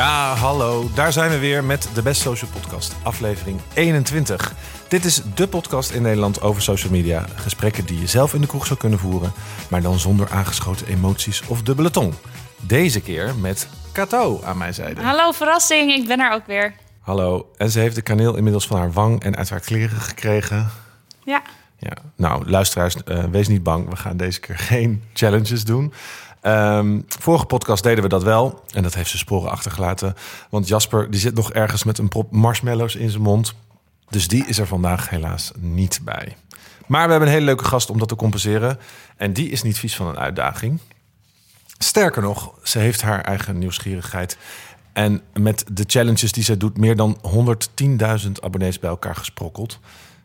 Ja, hallo. Daar zijn we weer met de Best Social Podcast, aflevering 21. Dit is de podcast in Nederland over social media. Gesprekken die je zelf in de kroeg zou kunnen voeren, maar dan zonder aangeschoten emoties of dubbele tong. Deze keer met Kato aan mijn zijde. Hallo, verrassing. Ik ben er ook weer. Hallo. En ze heeft de kaneel inmiddels van haar wang en uit haar kleren gekregen. Ja. Ja, nou, luisteraars, uh, wees niet bang. We gaan deze keer geen challenges doen. Um, vorige podcast deden we dat wel. En dat heeft ze sporen achtergelaten. Want Jasper die zit nog ergens met een prop marshmallows in zijn mond. Dus die is er vandaag helaas niet bij. Maar we hebben een hele leuke gast om dat te compenseren. En die is niet vies van een uitdaging. Sterker nog, ze heeft haar eigen nieuwsgierigheid. En met de challenges die zij doet, meer dan 110.000 abonnees bij elkaar gesprokkeld.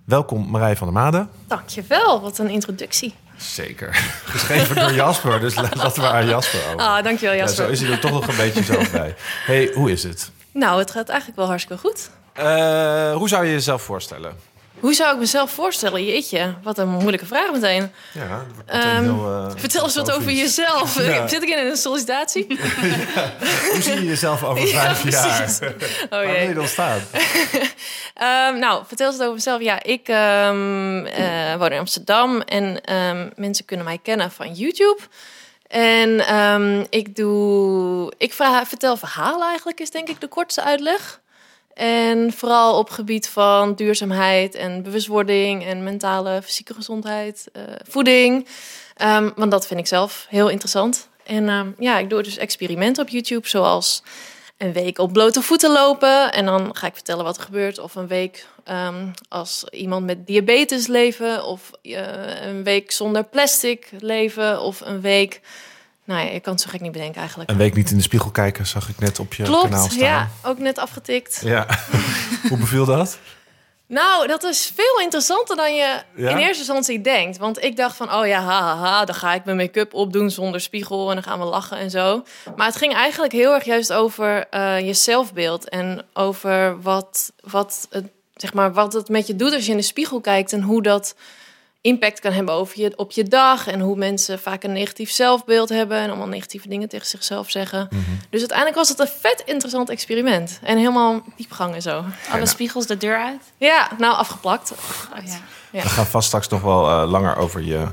Welkom Marij van der Made. Dankjewel, wat een introductie. Zeker. Geschreven door Jasper, dus laten we aan Jasper over. Ah, dankjewel Jasper. Ja, zo is hij er toch nog een beetje zo bij. hey, hoe is het? Nou, het gaat eigenlijk wel hartstikke goed. Uh, hoe zou je jezelf voorstellen? Hoe zou ik mezelf voorstellen? Jeetje, wat een moeilijke vraag meteen. Ja, dat wordt meteen um, heel, uh, vertel eens wat over jezelf. Ja. Zit ik in een sollicitatie? ja. Hoe zie je jezelf over vijf ja, jaar? Oh, Waar wil je dan staan? um, nou, vertel eens over mezelf. Ja, ik um, uh, woon in Amsterdam en mensen kunnen mij kennen van YouTube. En ik doe. Ik vertel verhalen eigenlijk, is denk ik de kortste uitleg. En vooral op gebied van duurzaamheid en bewustwording en mentale, fysieke gezondheid, uh, voeding. Um, want dat vind ik zelf heel interessant. En um, ja, ik doe dus experimenten op YouTube, zoals een week op blote voeten lopen. En dan ga ik vertellen wat er gebeurt. Of een week um, als iemand met diabetes leven. Of uh, een week zonder plastic leven. Of een week nou ja, je kan het zo gek niet bedenken eigenlijk. Een week niet in de spiegel kijken, zag ik net op je Klopt, kanaal staan. ja. Ook net afgetikt. Ja. Hoe beviel dat? Nou, dat is veel interessanter dan je ja? in eerste instantie denkt. Want ik dacht van, oh ja, haha, ha, ha, dan ga ik mijn make-up opdoen zonder spiegel... en dan gaan we lachen en zo. Maar het ging eigenlijk heel erg juist over uh, je zelfbeeld... en over wat, wat, het, zeg maar, wat het met je doet als je in de spiegel kijkt... en hoe dat impact kan hebben over je, op je dag. En hoe mensen vaak een negatief zelfbeeld hebben. En allemaal negatieve dingen tegen zichzelf zeggen. Mhm. Dus uiteindelijk was het een vet interessant experiment. En helemaal diepgang en zo. Alle spiegels de deur uit? Ja, nou afgeplakt. Oh, ja. Ja. We gaan vast straks nog wel uh, langer over je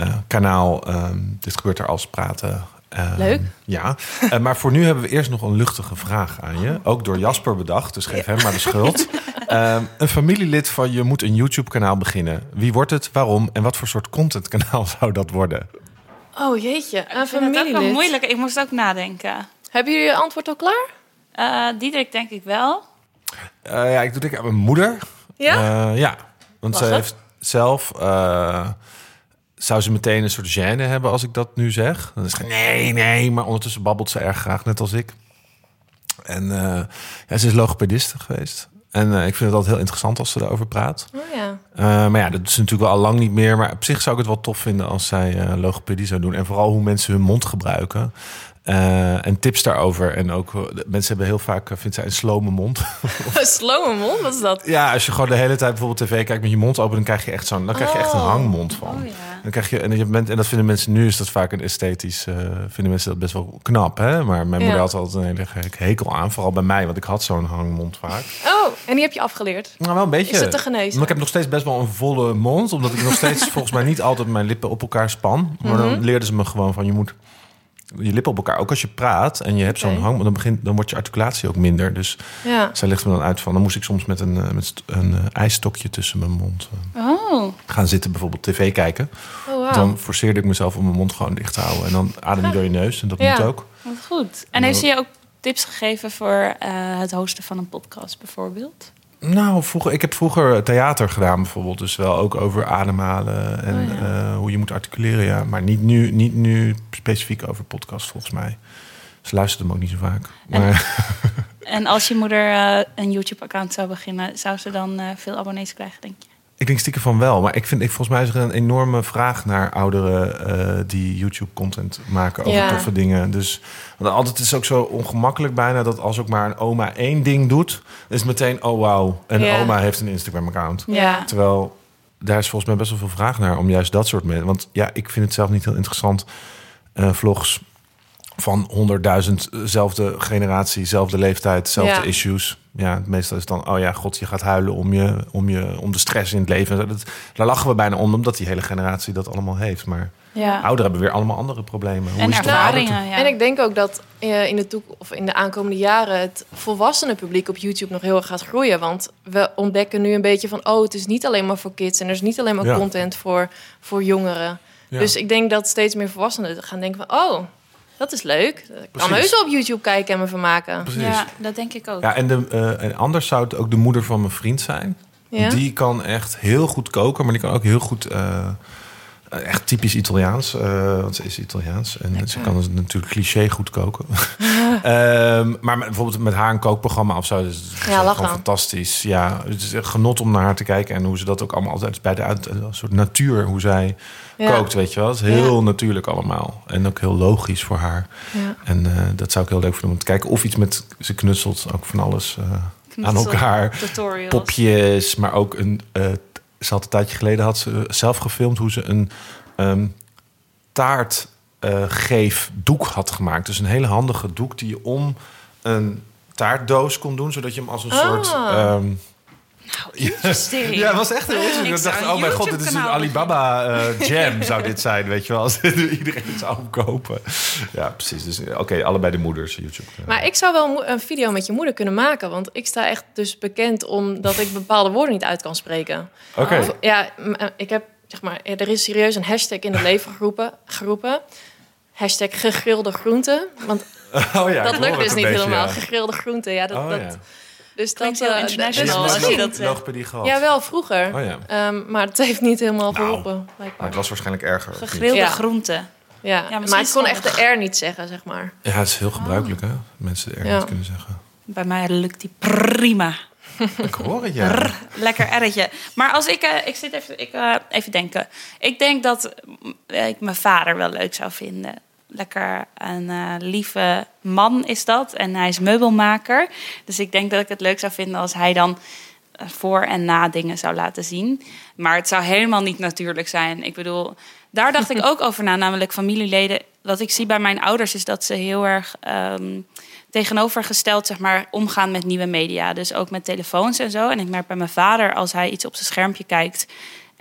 uh, kanaal. Um, dit gebeurt er als praten. Uh, Leuk. Ja, uh, maar voor nu hebben we eerst nog een luchtige vraag aan je. Ook door Jasper bedacht, dus geef hem maar de schuld. Uh, een familielid van je moet een YouTube-kanaal beginnen. Wie wordt het, waarom en wat voor soort contentkanaal zou dat worden? Oh jeetje, een ik familielid. Het ook wel moeilijk. Ik moest ook nadenken. Hebben jullie je antwoord al klaar? Uh, Diederik denk ik wel. ja, ik doe denken aan mijn moeder. Ja? ja, want ze heeft zelf zou ze meteen een soort gêne hebben als ik dat nu zeg. Dan is het nee, nee, maar ondertussen babbelt ze erg graag, net als ik. En uh, ja, ze is logopediste geweest. En uh, ik vind het altijd heel interessant als ze daarover praat. Oh ja. Uh, maar ja, dat is natuurlijk wel al lang niet meer. Maar op zich zou ik het wel tof vinden als zij logopedie zou doen. En vooral hoe mensen hun mond gebruiken. Uh, en tips daarover. En ook mensen hebben heel vaak, uh, vindt zij een slome mond. Een slome mond? Wat is dat? Ja, als je gewoon de hele tijd bijvoorbeeld tv kijkt met je mond open, dan krijg je echt zo'n, dan krijg je echt een Oh. hangmond van. Oh, ja. Dan krijg je en, je bent, en dat vinden mensen nu is dat vaak een esthetisch, uh, vinden mensen dat best wel knap, hè? Maar mijn moeder had altijd een hele hekel aan, vooral bij mij, want ik had zo'n hangmond vaak. Oh, en die heb je afgeleerd. Nou, wel een beetje. Is het te genezen? Maar ik heb nog steeds best wel een volle mond, omdat ik nog steeds volgens mij niet altijd mijn lippen op elkaar span. Maar dan Mhm. leerden ze me gewoon van je moet je lippen op elkaar. Ook als je praat en je hebt zo'n hang, dan, begint, dan wordt je articulatie ook minder. Dus Ja. zij legt me dan uit van, dan moest ik soms met een, eh, met een eh, ijsstokje tussen mijn mond eh, Oh, gaan zitten, bijvoorbeeld tv kijken. Oh, wauw. Dan forceerde ik mezelf om mijn mond gewoon dicht te houden. En dan adem je door je neus en dat moet ook. wat goed. En heeft ze je ook tips gegeven voor het hosten van een podcast bijvoorbeeld? Nou, vroeger, ik heb vroeger theater gedaan bijvoorbeeld. Dus wel ook over ademhalen en Oh ja. hoe je moet articuleren. Ja. Maar niet nu, niet nu specifiek over podcast volgens mij. Ze luistert hem ook niet zo vaak. En- Maar En als je moeder eh, een YouTube-account zou beginnen, zou ze dan eh, veel abonnees krijgen, denk je? ik denk stiekem van wel. Maar ik vind, ik, volgens mij is er een enorme vraag naar ouderen eh, die YouTube-content maken over Ja. toffe dingen. Dus want altijd is het ook zo ongemakkelijk bijna dat als ook maar een oma één ding doet, is het meteen oh wauw. En Ja. oma heeft een Instagram-account. Ja. Terwijl daar is volgens mij best wel veel vraag naar om juist dat soort mensen. Want ja, ik vind het zelf niet heel interessant. Eh, vlogs van honderdduizend, zelfde generatie, zelfde leeftijd, zelfde Ja. issues. Ja, meestal is het dan, oh ja, god, je gaat huilen om, je, om, je, om de stress in het leven. Dat, daar lachen we bijna om, omdat die hele generatie dat allemaal heeft. Maar Ja. ouderen hebben weer allemaal andere problemen. Hoe En ervaringen. Ja. En ik denk ook dat eh, in de toekomst of in de aankomende jaren het volwassene publiek op YouTube nog heel erg gaat groeien. Want we ontdekken nu een beetje van oh, het is niet alleen maar voor kids en er is niet alleen maar Ja. content voor, voor jongeren. Ja. Dus ik denk dat steeds meer volwassenen gaan denken van oh, dat is leuk. Ik kan heus wel op YouTube kijken en me vermaken. Precies. ja, dat denk ik ook. Ja, en, de, eh, en anders zou het ook de moeder van mijn vriend zijn. Ja? Die kan echt heel goed koken, maar die kan ook heel goed... eh, echt typisch Italiaans, eh, want ze is Italiaans. En ze kan dus natuurlijk cliché goed koken. Ehm, maar met, bijvoorbeeld met haar een kookprogramma of zo... Dus het is Ja, gewoon fantastisch. Ja, het is genot om naar haar te kijken. En hoe ze dat ook allemaal altijd bij de uit, een soort natuur... hoe zij Ja. kookt, weet je wel. Het is heel natuurlijk allemaal. En ook heel logisch voor haar. Ja. En eh, dat zou ik heel leuk vinden om te kijken. Of iets met, ze knutselt ook van alles eh, aan elkaar. Tutorials. Popjes, maar ook een... eh, ze had een tijdje geleden had ze zelf gefilmd hoe ze een taartgeefdoek had gemaakt. Dus een hele handige doek die je om een taartdoos kon doen, zodat je hem als een Ah. soort... ehm, Interesting. ja, het was echt heel interessant. Ik dacht, een oh mijn god, dit is een Alibaba eh, jam zou dit zijn, weet je wel. Als iedereen het zou kopen. Ja, precies. Dus oké, allebei de moeders YouTube. Maar ik zou wel een video met je moeder kunnen maken. Want ik sta echt dus bekend omdat ik bepaalde woorden niet uit kan spreken. Oké. Ja, eh, ik heb, zeg maar, er is serieus een hashtag in het leven geroepen. geroepen. Hashtag gegrilde groenten. Want Oh ja, dat lukt dus een niet beetje, helemaal. ja. Gegrilde groenten, ja. Dat, Oh dat, ja. Dus Klinkt dat, heel eh, international dus misschien- dat, logopedie gehad? Ja, wel vroeger. Oh ja. Ehm, maar het heeft niet helemaal Nou, geholpen. Maar het was waarschijnlijk erger. Gegrilde Ja. groenten. Ja, maar ik kon echt de R niet zeggen, zeg maar. Ja, het is heel gebruikelijk, hè? Mensen de R Ja. niet kunnen zeggen. Bij mij lukt die prima. Ik hoor het, ja. Lekker erretje. Maar als ik... eh, ik zit even, ik, eh, even denken. Ik denk dat eh, ik mijn vader wel leuk zou vinden. Lekker een eh, lieve man is dat. En hij is meubelmaker. Dus ik denk dat ik het leuk zou vinden als hij dan eh, voor en na dingen zou laten zien. Maar het zou helemaal niet natuurlijk zijn. Ik bedoel, daar dacht ik ook over na, namelijk familieleden. Wat ik zie bij mijn ouders is dat ze heel erg ehm, tegenovergesteld zeg maar, omgaan met nieuwe media. Dus ook met telefoons en zo. En ik merk bij mijn vader, als hij iets op zijn schermpje kijkt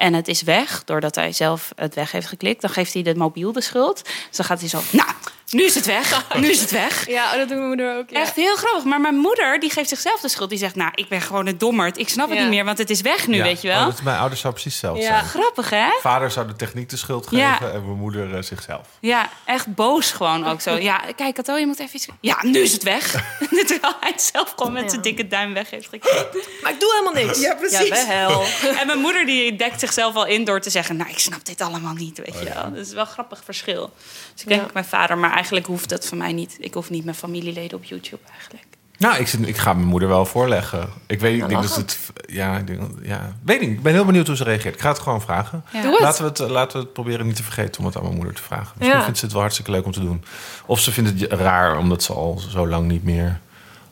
en het is weg, doordat hij zelf het weg heeft geklikt, dan geeft hij de mobiel de schuld. Dus dan gaat hij zo, nou, nu is het weg, nu is het weg. Ja, dat doet mijn moeder ook. Ja. Echt heel grappig. Maar mijn moeder die geeft zichzelf de schuld. Die zegt, nou, ik ben gewoon een dommerd. Ik snap het Ja. niet meer, want het is weg nu, Ja. weet je Oh, wel. dat is, mijn ouders zou precies hetzelfde Ja. zijn. Grappig, hè? Vader zou de techniek de schuld geven Ja. en mijn moeder eh, zichzelf. Ja, echt boos gewoon ook zo. Ja, kijk, Kato, je moet even iets... Ja, nu is het weg. Terwijl hij het zelf gewoon met Ja. zijn dikke duim weg heeft gekeken. Maar ik doe helemaal niks. Ja, precies. Ja, wel. En mijn moeder die dekt zichzelf al in door te zeggen... nou, ik snap dit allemaal niet, weet je wel. Dat is wel een grappig verschil. Dus ik denk Ja. mijn vader, maar eigenlijk hoeft dat voor mij niet. Ik hoef niet mijn familieleden op YouTube eigenlijk. Nou, ik, zit, ik ga mijn moeder wel voorleggen. Ik weet ik denk dat lachen. het... Ja, ik denk, ja, weet niet. Ik ben heel benieuwd hoe ze reageert. Ik ga het gewoon vragen. Ja. Doe het. Laten we het, laten we het proberen niet te vergeten om het aan mijn moeder te vragen. Misschien Ja. vindt ze het wel hartstikke leuk om te doen. Of ze vindt het raar omdat ze al zo lang niet meer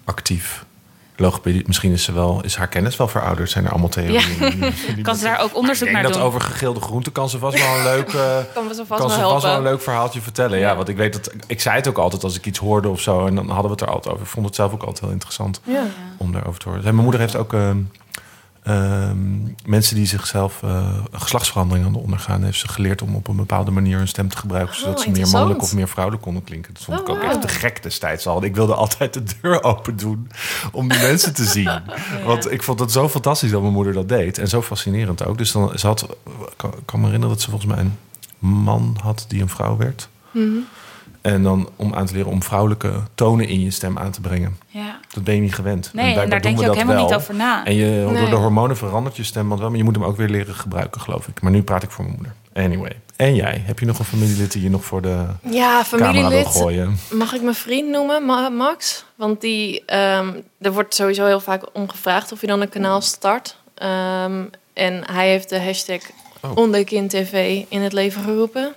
actief logopedie... Misschien is, ze wel, is haar kennis wel verouderd. Zijn er allemaal theorieën? Kan ze daar ook onderzoek ik naar denk dat doen? over gegilde groenten kan ze vast wel een leuk... eh, Kan zo vast kan wel ze vast wel een leuk verhaaltje vertellen. Ja, Ja. want ik weet dat... Ik zei het ook altijd als ik iets hoorde of zo. En dan hadden we het er altijd over. Ik vond het zelf ook altijd heel interessant Ja. om daarover te horen. Mijn moeder heeft ook ehm, ehm, mensen die zichzelf eh, een geslachtsverandering aan ondergaan, heeft ze geleerd om op een bepaalde manier hun stem te gebruiken, zodat Oh, ze meer mannelijk of meer vrouwelijk konden klinken. Dat vond Oh, ik ook wauw. echt te gek destijds al. Ik wilde altijd de deur open doen om die mensen te zien. Want ik vond het zo fantastisch dat mijn moeder dat deed en zo fascinerend ook. Dus dan ze had, ik kan, me herinneren dat ze volgens mij een man had die een vrouw werd. Mhm. En dan om aan te leren om vrouwelijke tonen in je stem aan te brengen. Ja. Dat ben je niet gewend. Nee, en daar denk je we ook dat helemaal wel. niet over na. En je, door de hormonen verandert je stemband wel, maar je moet hem ook weer leren gebruiken, geloof ik. Maar nu praat ik voor mijn moeder. Anyway. En jij? Heb je nog een familielid die je nog voor de Ja, camera wil familielid. gooien? Mag ik mijn vriend noemen, Ma- Max? Want die, ehm, er wordt sowieso heel vaak om gevraagd of je dan een kanaal start. Ehm, en hij heeft de hashtag Oh. onderkindtv in het leven geroepen.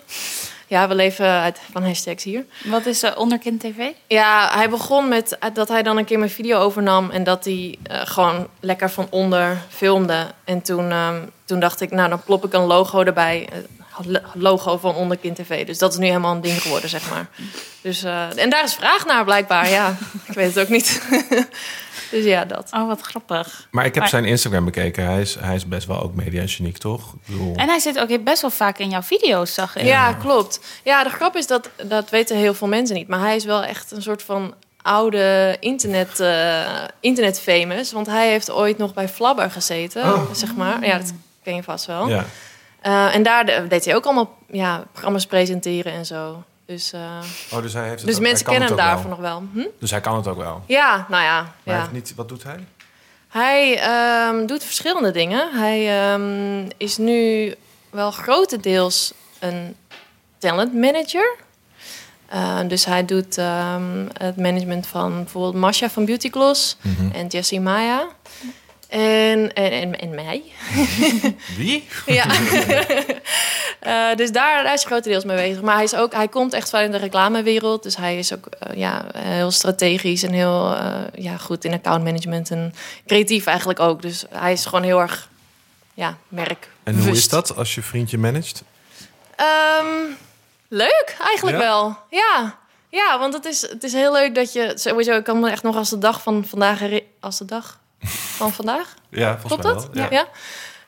Ja, we leven uit van hashtags hier. Wat is uh, Onderkind TV? Ja, hij begon met eh, dat hij dan een keer mijn video overnam en dat hij eh, gewoon lekker van onder filmde. En toen, ehm, toen dacht ik, nou dan plop ik een logo erbij. Logo van Onderkind TV. Dus dat is nu helemaal een ding geworden, zeg maar. Dus, en daar is vraag naar blijkbaar, ja. Ik weet het ook niet. dus ja, dat. Oh, wat grappig. Maar ik heb Maar- zijn Instagram bekeken. Hij is, hij is best wel ook media-geniek, toch? Bedoel, En hij zit ook best wel vaak in jouw video's, zag ik. Ja, klopt. Ja, de grap is dat, dat weten heel veel mensen niet. Maar hij is wel echt een soort van oude internet, eh internet famous. Want hij heeft ooit nog bij Flabber gezeten, zeg maar. Ja, dat ken je vast wel. ja. Eh, en daar de- deed hij ook allemaal ja, programma's presenteren en zo. Dus, eh, Oh, dus hij heeft het dus ook- mensen kennen hem daarvoor nog wel. Hm? Dus hij kan het ook wel. Ja, nou ja. Maar hij ja. heeft niet, wat doet hij? Hij ehm, doet verschillende dingen. Hij ehm, is nu wel grotendeels een talent manager. Eh, dus hij doet ehm, het management van bijvoorbeeld Masha van Beauty Gloss Mhm. en Jessie Maya. En, en, en, en mij. Wie? Ja. Eh, dus daar, daar is hij grotendeels mee bezig. Maar hij, is ook, hij komt echt vanuit de reclamewereld. Dus hij is ook eh, ja, heel strategisch en heel eh, ja, goed in accountmanagement. En creatief eigenlijk ook. Dus hij is gewoon heel erg ja, merk. En hoe is dat als je vriendje managt? Ehm, leuk, eigenlijk Ja? wel. Ja. Ja, want het is, het is heel leuk dat je... Sowieso, ik kan me echt nog als de dag van vandaag... Als de dag van vandaag? Ja, volgens Klopt mij dat? wel. Ja.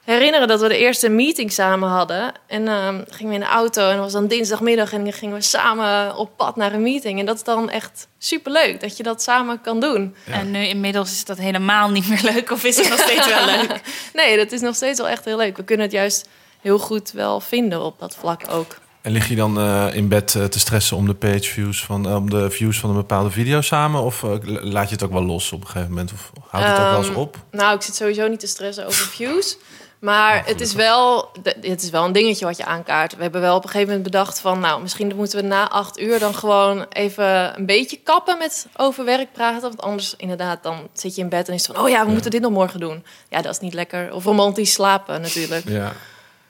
Herinneren dat we de eerste meeting samen hadden. En ehm, gingen we in de auto en dat was dan dinsdagmiddag en dan gingen we samen op pad naar een meeting. En dat is dan echt superleuk dat je dat samen kan doen. Ja. En nu inmiddels is dat helemaal niet meer leuk. Of is het nog steeds wel leuk? Nee, dat is nog steeds wel echt heel leuk. We kunnen het juist heel goed wel vinden op dat vlak ook. En lig je dan eh, in bed eh, te stressen om de page views van, eh, om de views van een bepaalde video samen? Of laat je het ook wel los op een gegeven moment? Of houdt het ook wel eens Ehm, op? Nou, ik zit sowieso niet te stressen over views. Maar het, is wel, het is wel een dingetje wat je aankaart. We hebben wel op een gegeven moment bedacht van... nou, misschien moeten we na acht uur dan gewoon even een beetje kappen met over werk praten. Want anders inderdaad, dan zit je in bed en is het van... oh ja, we moeten dit nog morgen doen. Ja, dat is niet lekker. Of romantisch slapen natuurlijk. Ja.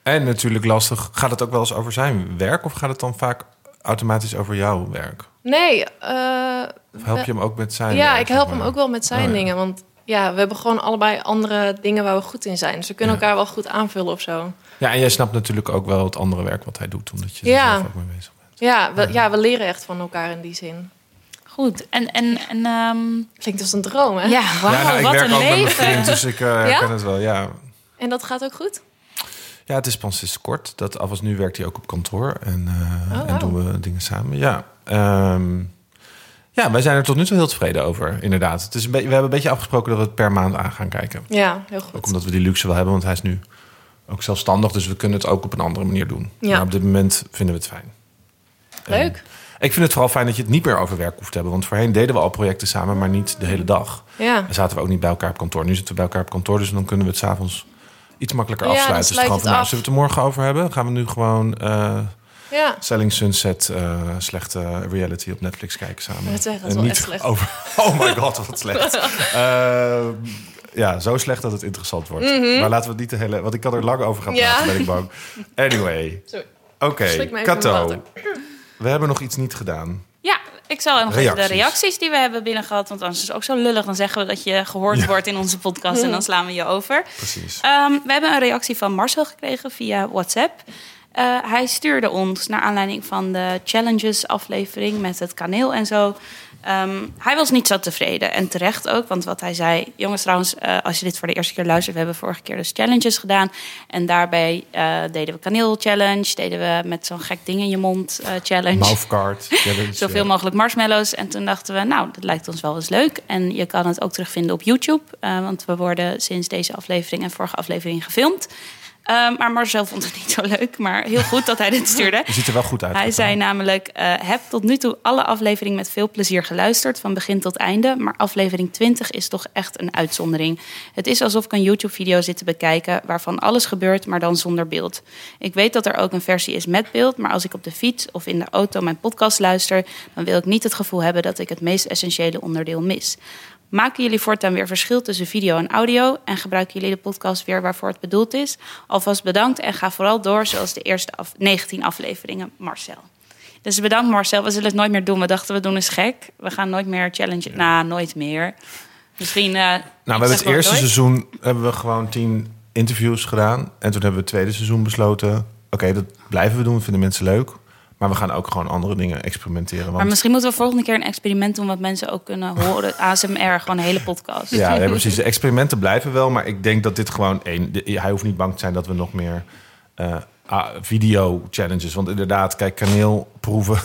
En natuurlijk lastig. Gaat het ook wel eens over zijn werk? Of gaat het dan vaak automatisch over jouw werk? Nee, eh, Of help je hem ook met zijn ja, werk, ik help maar? hem ook wel met zijn Oh, ja. dingen. Want ja, we hebben gewoon allebei andere dingen waar we goed in zijn. Dus we kunnen Ja. elkaar wel goed aanvullen of zo. Ja, en jij snapt natuurlijk ook wel het andere werk wat hij doet. Omdat je er Ja. zelf ook mee bezig bent. Ja we, ja, we leren echt van elkaar in die zin. Goed. En, en, en ehm, Klinkt als een droom, hè? ja, wauw, nou, ik wat werk een ook met mijn leven. vriend, dus ik Ja? ken het wel. Ja. En dat gaat ook goed? Ja, het is pas sinds kort. Dat af als nu werkt hij ook op kantoor. En, Oh, en doen we dingen samen. Ja. Ehm, ja, wij zijn er tot nu toe heel tevreden over, inderdaad. Het is een we hebben een beetje afgesproken dat we het per maand aan gaan kijken. Ja, heel Ook goed. omdat we die luxe wel hebben, want hij is nu ook zelfstandig. Dus we kunnen het ook op een andere manier doen. Ja. Maar op dit moment vinden we het fijn. Leuk. Ik vind het vooral fijn dat je het niet meer over werk hoeft te hebben. Want voorheen deden we al projecten samen, maar niet de hele dag. Ja. Dan zaten we ook niet bij elkaar op kantoor. Nu zitten we bij elkaar op kantoor, dus dan kunnen we het s'avonds iets makkelijker Ja, afsluiten. Dus gewoon van, nou, zullen we het er morgen over hebben? Gaan we nu gewoon eh, Ja. Selling Sunset, eh, slechte reality op Netflix kijken samen? dat is wel niet echt slecht. Over, oh my god, wat slecht. Ehm, ja, zo slecht dat het interessant wordt. Maar laten we het niet de hele... Want ik kan er lang over gaan Mhm. Ja. praten, ben ik bang. Anyway, oké. Kato. We hebben nog iets niet gedaan. Ja, ik zal nog even de Reacties. die we hebben binnengehad. Want anders is het ook zo lullig. Dan zeggen we dat je gehoord Ja. wordt in onze podcast. En dan slaan we je over. Precies. Ehm, we hebben een reactie van Marcel gekregen via WhatsApp. Eh, hij stuurde ons naar aanleiding van de challenges aflevering met het kaneel en zo. Ehm, hij was niet zo tevreden en terecht ook, want wat hij zei... jongens trouwens, eh, als je dit voor de eerste keer luistert... we hebben vorige keer dus challenges gedaan. En daarbij eh, deden we kaneel challenge, deden we met zo'n gek ding in je mond eh, challenge. Zoveel mogelijk marshmallows. En toen dachten we, nou, dat lijkt ons wel eens leuk. En je kan het ook terugvinden op YouTube. want we worden sinds deze aflevering en vorige aflevering gefilmd. Eh, maar Marcel vond het niet zo leuk. Maar heel goed dat hij dit stuurde. Je ziet er wel goed uit. Hij zei namelijk: eh, Heb tot nu toe alle afleveringen met veel plezier geluisterd, van begin tot einde. Maar aflevering 20 is toch echt een uitzondering. Het is alsof ik een YouTube-video zit te bekijken waarvan alles gebeurt, maar dan zonder beeld. Ik weet dat er ook een versie is met beeld, maar als ik op de fiets of in de auto mijn podcast luister, dan wil ik niet het gevoel hebben dat ik het meest essentiële onderdeel mis. Maken jullie voortaan weer verschil tussen video en audio? En gebruiken jullie de podcast weer waarvoor het bedoeld is? Alvast bedankt en ga vooral door zoals de eerste af 19 afleveringen, Marcel. Dus bedankt Marcel, we zullen het nooit meer doen. We dachten we doen eens gek. We gaan nooit meer challenge. Nou, nooit meer. Misschien. eh, Nou, we hebben het eerste nooit. seizoen hebben we gewoon tien interviews gedaan. En toen hebben we het tweede seizoen besloten... oké, dat blijven we doen, vinden mensen leuk. Maar we gaan ook gewoon andere dingen experimenteren. Want, Maar misschien moeten we volgende keer een experiment doen... wat mensen ook kunnen horen. ASMR, gewoon een hele podcast. Ja, ja, precies. De experimenten blijven wel, maar ik denk dat dit gewoon één. de- Hij hoeft niet bang te zijn dat we nog meer eh, ah, video challenges. Want inderdaad, kijk, kaneelproeven.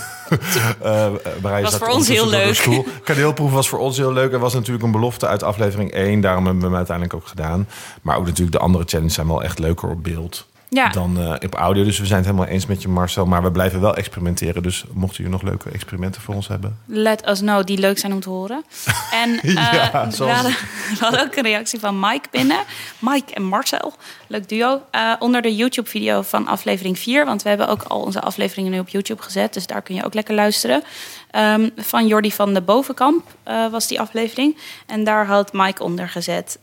eh Marije Was voor ons heel leuk. Kaneelproeven was voor ons heel leuk. Er was natuurlijk een belofte uit aflevering 1. Daarom hebben we hem uiteindelijk ook gedaan. Maar ook natuurlijk de andere challenges zijn wel echt leuker op beeld. Ja. Dan eh, op audio. Dus we zijn het helemaal eens met je, Marcel. Maar we blijven wel experimenteren. Dus mochten jullie nog leuke experimenten voor ons hebben. Let us know, die leuk zijn om te horen. En Ja, we, zoals- hadden, we hadden ook een reactie van Mike binnen. Mike en Marcel, leuk duo. eh, onder de YouTube-video van aflevering 4. Want we hebben ook al onze afleveringen nu op YouTube gezet. Dus daar kun je ook lekker luisteren. Ehm, van Jordi van de Bovenkamp eh, was die aflevering. En daar had Mike onder gezet.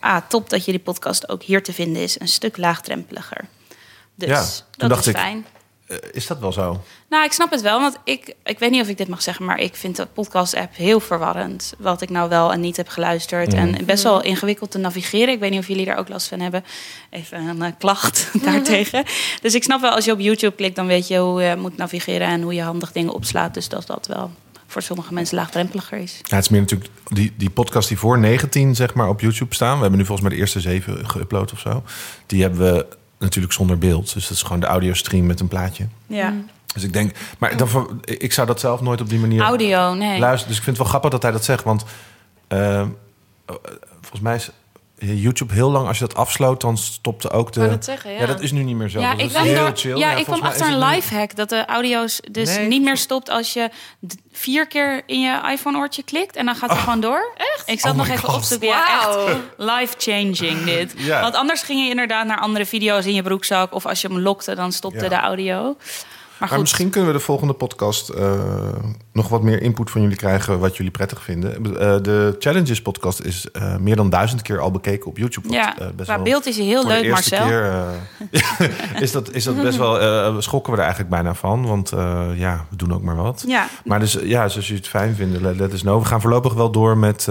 ah, top dat jullie podcast ook hier te vinden is. Een stuk laagdrempeliger. Dus Ja, dat is fijn. Is dat wel zo? Nou, ik snap het wel, want ik, ik weet niet of ik dit mag zeggen, maar ik vind de podcast-app heel verwarrend. Wat ik nou wel en niet heb geluisterd. En best wel ingewikkeld te navigeren. Ik weet niet of jullie daar ook last van hebben. Even een eh, klacht daartegen. Dus ik snap wel, als je op YouTube klikt, dan weet je hoe je moet navigeren en hoe je handig dingen opslaat. Dus dat dat wel voor sommige mensen laagdrempeliger is. Ja, het is meer natuurlijk die, die podcast die voor 19 zeg maar op YouTube staan. We hebben nu volgens mij de eerste zeven geüpload of zo. Die hebben we natuurlijk zonder beeld. Dus dat is gewoon de audiostream met een plaatje. Ja. Dus ik denk, maar dan, ik zou dat zelf nooit op die manier Audio, nee. luisteren. Dus ik vind het wel grappig dat hij dat zegt. Want eh, eh, volgens mij is YouTube heel lang, als je dat afsloot, dan stopte ook de. net zeggen, ja. dat is nu niet meer zo. Ja, Dat ik is kwam, heel chill. ja, ik kwam achter een het nu- lifehack dat de audio's dus Nee, niet meer stopt als je vier keer in je iPhone-oortje klikt en dan gaat het gewoon door. Echt? Ik zat Oh nog even God. op te ja, Wauw. echt life-changing dit. Ja. Want anders ging je inderdaad naar andere video's in je broekzak of als je hem lokte, dan stopte Ja. de audio. Maar misschien kunnen we de volgende podcast eh, nog wat meer input van jullie krijgen wat jullie prettig vinden. Eh, de Challenges podcast is eh, meer dan duizend keer al bekeken op YouTube. wat, ja, best qua wel- beeld is hij heel leuk, Marcel. keer, is, dat, is dat best wel. schokken we er eigenlijk bijna van. Want ja, we doen ook maar wat. Ja, Maar dus ja, zoals jullie het fijn vinden, let, let us know. We gaan voorlopig wel door met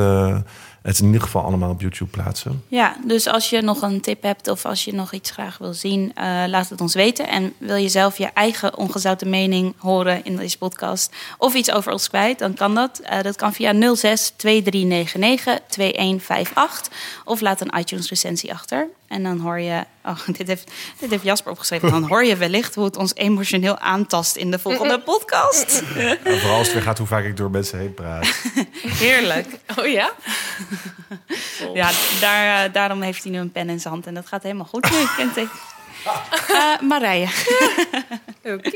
het in ieder geval allemaal op YouTube plaatsen. Ja, dus als je nog een tip hebt of als je nog iets graag wil zien, eh, laat het ons weten. En wil je zelf je eigen ongezouten mening horen in deze podcast of iets over ons kwijt, dan kan dat. Eh, dat kan via 06 2399 2158 of laat een iTunes recensie achter. En dan hoor je, oh, dit heeft, dit heeft Jasper opgeschreven, dan hoor je wellicht hoe het ons emotioneel aantast in de volgende podcast. En vooral als het weer gaat hoe vaak ik door mensen heen praat. Heerlijk. Oh ja? Ja, daar, eh, daarom heeft hij nu een pen in zijn hand en dat gaat helemaal goed nu, kent ik. Eh, Marije. Oké.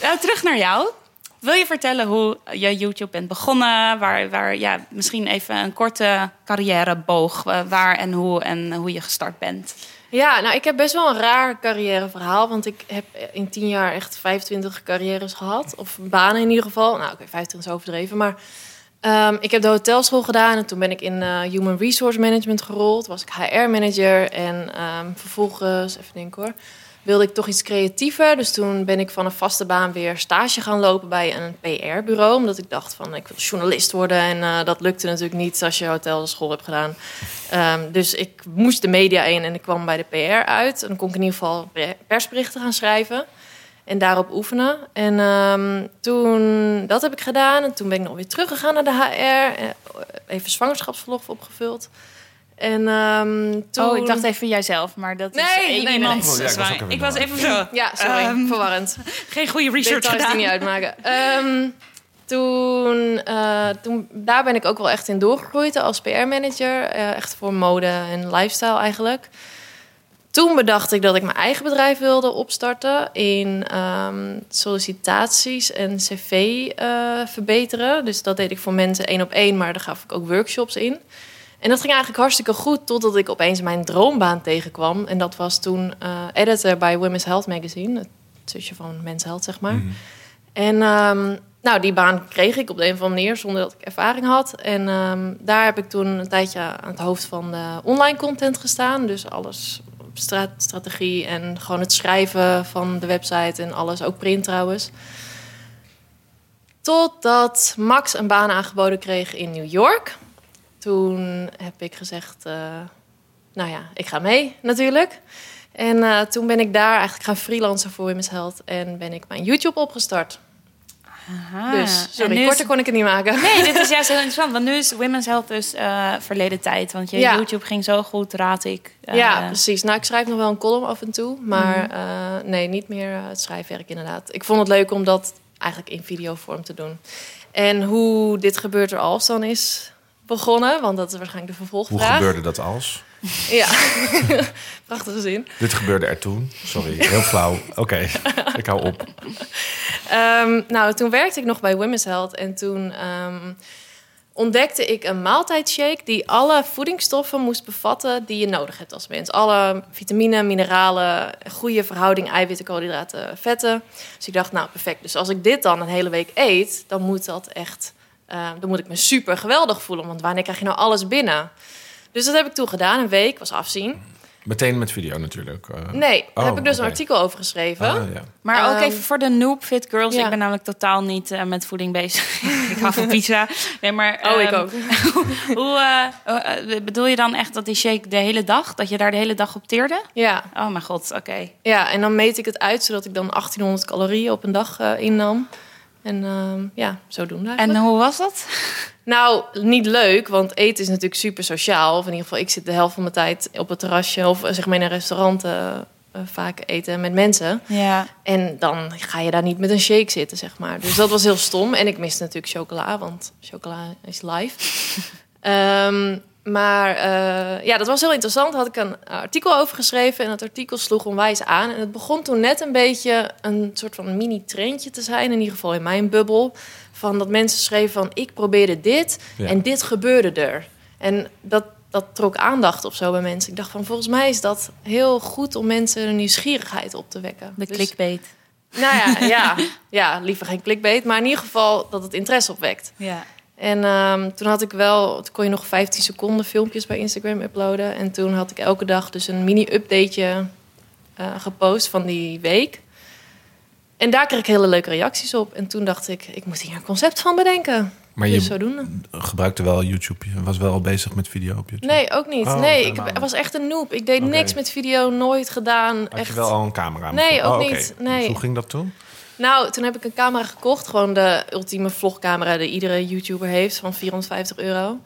Eh, terug naar jou. Wil je vertellen hoe je YouTube bent begonnen? Waar, waar, ja, misschien even een korte carrièreboog. eh, waar en hoe en hoe je gestart bent. Ja, nou, ik heb best wel een raar carrièreverhaal. Want ik heb in tien jaar echt 25 carrières gehad. Of banen in ieder geval. Nou, oké, 25 is overdreven. Maar ehm, ik heb de hotelschool gedaan. En toen ben ik in eh, Human Resource Management gerold. Was ik HR-manager. En ehm, vervolgens, even denken hoor... wilde ik toch iets creatiever. Dus toen ben ik van een vaste baan weer stage gaan lopen bij een PR-bureau. Omdat ik dacht van, ik wil journalist worden. En eh, dat lukte natuurlijk niet als je hotelschool hebt gedaan. Ehm, dus ik moest de media in en ik kwam bij de PR uit. En dan kon ik in ieder geval pe- persberichten gaan schrijven. En daarop oefenen. En ehm, toen, dat heb ik gedaan. En toen ben ik nog weer teruggegaan naar de HR. eh, Even zwangerschapsverlof opgevuld. En ehm, toen... Oh, ik dacht even jijzelf, maar dat is Nee, één nee, nee, iemand. nee. Oh, ja, ik was even ik was door. even zo. Ja, sorry, Ehm, verwarrend. Geen goede research Details gedaan. die niet uitmaken. Ehm, toen, eh, toen, daar ben ik ook wel echt in doorgegroeid als PR-manager. eh, echt voor mode en lifestyle eigenlijk. Toen bedacht ik dat ik mijn eigen bedrijf wilde opstarten in ehm, sollicitaties en cv eh, verbeteren. Dus dat deed ik voor mensen één op één, maar daar gaf ik ook workshops in. En dat ging eigenlijk hartstikke goed, totdat ik opeens mijn droombaan tegenkwam. En dat was toen eh, editor bij Women's Health Magazine, het zusje van Men's Health, zeg maar. En ehm, nou, die baan kreeg ik op de een of andere manier zonder dat ik ervaring had. En ehm, daar heb ik toen een tijdje aan het hoofd van de online content gestaan. Dus alles strategie en gewoon het schrijven van de website en alles, ook print trouwens. Totdat Max een baan aangeboden kreeg in New York. Toen heb ik gezegd, eh, nou ja, ik ga mee natuurlijk. En eh, toen ben ik daar eigenlijk gaan freelancen voor Women's Health. En ben ik mijn YouTube opgestart. Aha. dus, sorry, is- korter kon ik het niet maken. Nee, dit is juist heel interessant. Want nu is Women's Health dus eh, verleden tijd. Want je Ja. YouTube ging zo goed, raad ik. ja, precies. Nou, ik schrijf nog wel een column af en toe. Maar Mhm. nee, niet meer het schrijfwerk inderdaad. Ik vond het leuk om dat eigenlijk in videovorm te doen. En hoe dit gebeurt er als dan is begonnen. Want dat is waarschijnlijk de Hoe vervolgvraag. gebeurde dat als? Ja, prachtige zin. Dit gebeurde er toen. Sorry, heel flauw. Oké, ik hou op. Ehm, nou, toen werkte ik nog bij Women's Health. En toen ehm, ontdekte ik een maaltijdshake die alle voedingsstoffen moest bevatten die je nodig hebt als mens. Alle vitamine, mineralen, goede verhouding eiwitten, koolhydraten, vetten. Dus ik dacht, nou perfect. Dus als ik dit dan een hele week eet, dan moet dat echt, eh, dan moet ik me super geweldig voelen. Want wanneer krijg je nou alles binnen? Dus dat heb ik toen gedaan, een week, was afzien. Meteen met video natuurlijk. eh. Nee, daar Oh, heb ik dus een artikel over geschreven. Ah, ja. Maar ook Ehm, even voor de noob fit girls. ja. Ik ben namelijk totaal niet eh, met voeding bezig. ik hou van pizza. Nee, maar, Oh, ik ehm, ook. Hoe eh, eh, bedoel je dan echt dat die shake de hele dag, dat je daar de hele dag op teerde? Ja, Oh mijn god, oké. Ja, en dan meet ik het uit zodat ik dan 1800 calorieën op een dag eh, innam. En ehm, ja, zodoende En eigenlijk. hoe was dat? Nou, niet leuk, want eten is natuurlijk super sociaal. Of in ieder geval, ik zit de helft van mijn tijd op het terrasje... of eh, zeg maar in een restaurant eh, eh, vaak eten met mensen. Ja. En dan ga je daar niet met een shake zitten, zeg maar. Dus dat was heel stom. En ik miste natuurlijk chocola, want chocola is live. Ehm, maar eh, ja, dat was heel interessant. Daar had ik een artikel over geschreven. En dat artikel sloeg onwijs aan. En het begon toen net een beetje een soort van mini-trendje te zijn. In ieder geval in mijn bubbel. Van dat mensen schreven van, ik probeerde dit. Ja. En dit gebeurde er. En dat, dat trok aandacht of zo bij mensen. Ik dacht van, volgens mij is dat heel goed om mensen een nieuwsgierigheid op te wekken. De Dus- clickbait. nou ja, ja, ja, liever geen clickbait, maar in ieder geval dat het interesse opwekt. Ja. En ehm, toen had ik wel, toen kon je nog 15 seconden filmpjes bij Instagram uploaden. En toen had ik elke dag dus een mini-updateje eh, gepost van die week. En daar kreeg ik hele leuke reacties op. En toen dacht ik, ik moet hier een concept van bedenken. Maar dus je zodoende. gebruikte wel YouTube. Je was wel al bezig met video op YouTube. Nee, ook niet. Oh, nee, helemaal ik was echt een noob. Ik deed niks met video, nooit gedaan. Had echt. je wel al een camera? Nee, ook Oh, niet. Nee. Dus hoe ging dat toen? Nou, toen heb ik een camera gekocht. Gewoon de ultieme vlogcamera die iedere YouTuber heeft van 450 euro.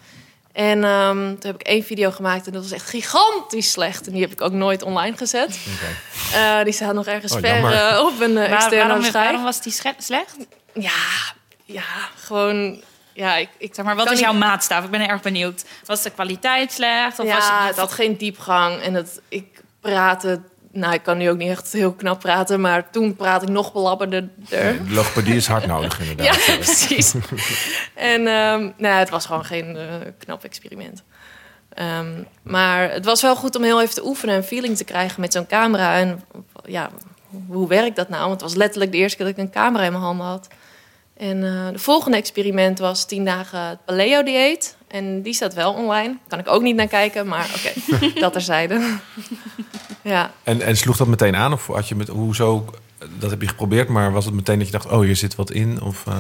En ehm, toen heb ik één video gemaakt en dat was echt gigantisch slecht. En die heb ik ook nooit online gezet. Eh, die staat nog ergens Oh, ver eh, op een uh, Waar- externe waarom, schijf. waarom was die slecht? Ja, ja, gewoon... Ja, ik, ik Zeg maar, wat is niet- jouw maatstaaf? Ik ben erg benieuwd. Was de kwaliteit slecht? Of ja, was je... het had geen diepgang. En het, ik praatte... Nou, ik kan nu ook niet echt heel knap praten. Maar toen praat ik nog belabberder. De logopedie is hard nodig Ja, inderdaad. precies. en ehm, nou, het was gewoon geen eh, knap experiment. Ehm, maar het was wel goed om heel even te oefenen en feeling te krijgen met zo'n camera. En ja, hoe werkt dat nou? Want het was letterlijk de eerste keer dat ik een camera in mijn handen had. En eh de volgende experiment was 10 dagen het paleo-dieet. En die staat wel online. Kan ik ook niet naar kijken, maar oké, dat terzijde. Ja. En, en sloeg dat meteen aan? Of had je met, hoezo, dat heb je geprobeerd, maar was het meteen dat je dacht, oh, hier zit wat in? Of, eh,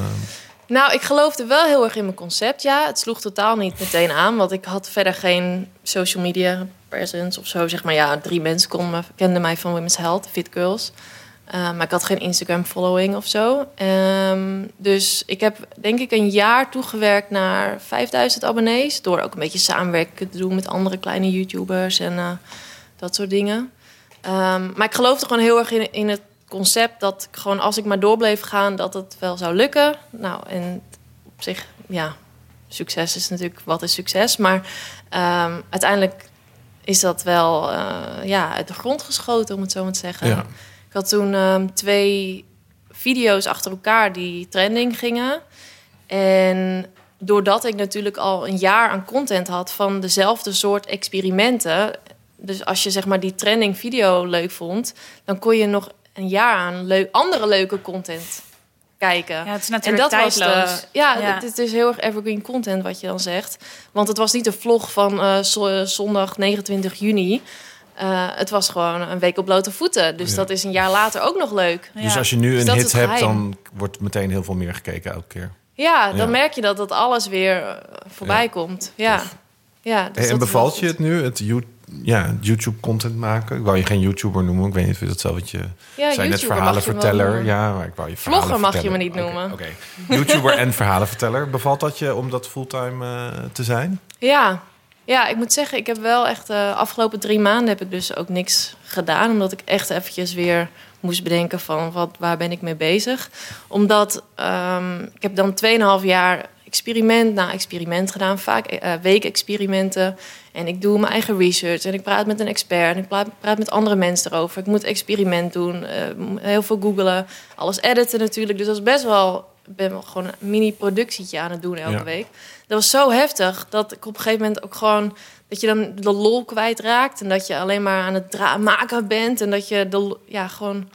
Nou, ik geloofde wel heel erg in mijn concept, ja. Het sloeg totaal niet meteen aan, want ik had verder geen social media presence of zo. Zeg maar, ja, drie mensen konden kenden mij van Women's Health, Fit Girls. Uh, maar ik had geen Instagram following of zo. Um, dus ik heb denk ik een jaar toegewerkt naar 5000 abonnees. Door ook een beetje samenwerken te doen met andere kleine YouTubers en uh, dat soort dingen. Um, maar ik geloofde gewoon heel erg in, in het concept dat ik gewoon als ik maar door bleef gaan, dat het wel zou lukken. Nou, en op zich, ja, succes is natuurlijk wat is succes. Maar um, uiteindelijk is dat wel uh, ja, uit de grond geschoten, om het zo maar te zeggen. ja. Ik had toen um, twee video's achter elkaar die trending gingen. En doordat ik natuurlijk al een jaar aan content had van dezelfde soort experimenten. Dus als je zeg maar die trending video leuk vond, dan kon je nog een jaar aan leuk, andere leuke content kijken. Ja, het is en natuurlijk dat was tijdloos. de, ja, Ja. het is heel erg evergreen content wat je dan zegt. Want het was niet een vlog van eh, zo- zondag 29 juni. Uh, het was gewoon een week op blote voeten. Dus Ja. dat is een jaar later ook nog leuk. Dus als je nu Dus een dat hit hebt, dan wordt meteen heel veel meer gekeken elke keer. Ja, dan Ja. merk je dat dat alles weer voorbij Ja. komt. Ja. Ja, dus Hey, en dat bevalt je het nu, het ja, YouTube-content maken? Ik wou je geen YouTuber noemen. Ik weet niet of je dat zelf wat je... Ja, zijn net verhalenverteller. Ja, maar ik wou je Vlogger mag je me niet Oké, noemen. Oké, YouTuber en verhalenverteller. Bevalt dat je om dat fulltime eh, te zijn? Ja. ja, ik moet zeggen, ik heb wel echt de afgelopen drie maanden heb ik dus ook niks gedaan. Omdat ik echt eventjes weer moest bedenken van wat, waar ben ik mee bezig. Omdat ehm, ik heb dan 2,5 jaar experiment na experiment gedaan. Vaak eh weekexperimenten. En ik doe mijn eigen research. En ik praat met een expert. En ik praat, praat met andere mensen erover. Ik moet experiment doen. eh, heel veel googelen. Alles editen natuurlijk. Dus dat is best wel... Ik ben gewoon een mini-productietje aan het doen elke Ja. week. Dat was zo heftig dat ik op een gegeven moment ook gewoon... dat je dan de lol kwijtraakt. En dat je alleen maar aan het maken bent. En dat je de, ja, gewoon...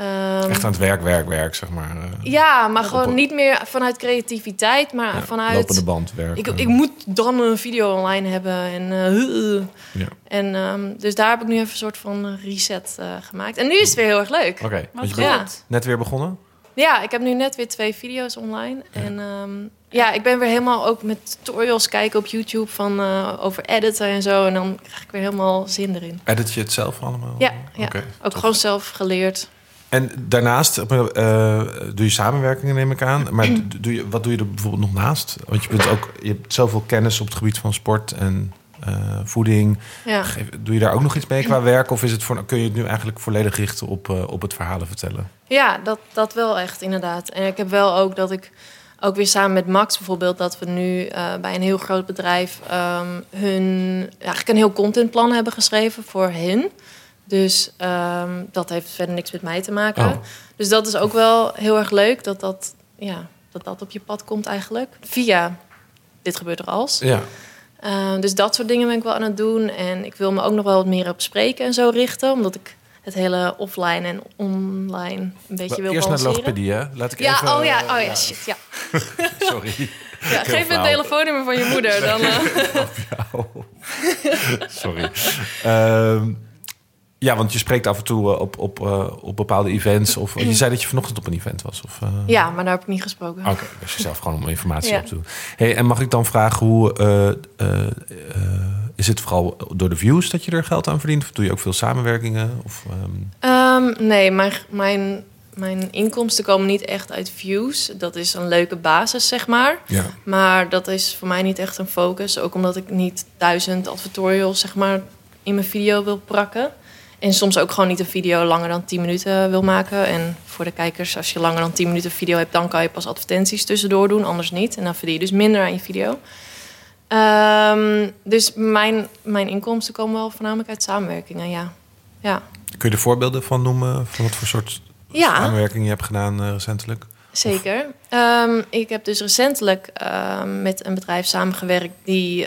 ehm, Echt aan het werk, werk, werk, zeg maar. eh, ja, maar Op- gewoon niet meer vanuit creativiteit, maar ja, vanuit... Lopende band werk. Ik, ik moet dan een video online hebben. En, eh, ja. en ehm, dus daar heb ik nu even een soort van reset eh, gemaakt. En nu is het weer heel erg leuk. Oké, want je bent Ja. net weer begonnen? Ja, ik heb nu net weer twee video's online. En ehm, ja, ik ben weer helemaal ook met tutorials kijken op YouTube van eh, over editen en zo. En dan krijg ik weer helemaal zin erin. Edit je het zelf allemaal? Ja, ja. Ook tof. gewoon zelf geleerd. En daarnaast eh, doe je samenwerkingen, neem ik aan. Maar d- doe je, wat doe je er bijvoorbeeld nog naast? Want je, bent ook, je hebt zoveel kennis op het gebied van sport en eh, voeding. Ja. Doe je daar ook nog iets mee qua werk? Of is het voor, kun je het nu eigenlijk volledig richten op, eh, op het verhalen vertellen? Ja, dat, dat wel echt, inderdaad. En ik heb wel ook dat ik ook weer samen met Max bijvoorbeeld, dat we nu bij een heel groot bedrijf ehm, hun eigenlijk een heel contentplan hebben geschreven voor hen. Dus ehm, dat heeft verder niks met mij te maken. Oh. Dus dat is ook wel heel erg leuk dat dat, ja, dat dat op je pad komt eigenlijk. Via dit gebeurt er als. Ja. Uh, dus dat soort dingen ben ik wel aan het doen. En ik wil me ook nog wel wat meer op spreken en zo richten. Omdat ik het hele offline en online een beetje wil Eerst naar balanceren. logopedie, hè? Laat ik Ja, even... oh ja, oh ja, shit, ja. Sorry. ja geef me het telefoonnummer van je moeder. Dan, eh, Sorry. Ehm, ja, want je spreekt af en toe eh, op, op, eh, op bepaalde events. Of je zei dat je vanochtend op een event was. Of, eh, ja, maar daar heb ik niet gesproken. Oké, dus jezelf gewoon om informatie Ja. op te doen. Hey, en mag ik dan vragen hoe... is het vooral door de views dat je er geld aan verdient? Of doe je ook veel samenwerkingen? Of, ehm, Ehm, nee, mijn, mijn, mijn inkomsten komen niet echt uit views. Dat is een leuke basis, zeg maar. ja. Maar dat is voor mij niet echt een focus. Ook omdat ik niet duizend advertorials zeg maar, in mijn video wil prakken. En soms ook gewoon niet een video langer dan 10 minuten wil maken. En voor de kijkers, als je langer dan 10 minuten video hebt, dan kan je pas advertenties tussendoor doen, anders niet. En dan verdien je dus minder aan je video. Ehm, dus mijn, mijn inkomsten komen wel voornamelijk uit samenwerkingen, ja. Ja, Kun je er voorbeelden van noemen? Van wat voor soort Ja. samenwerking je hebt gedaan eh, recentelijk? Zeker. Ehm, ik heb dus recentelijk ehm, met een bedrijf samengewerkt die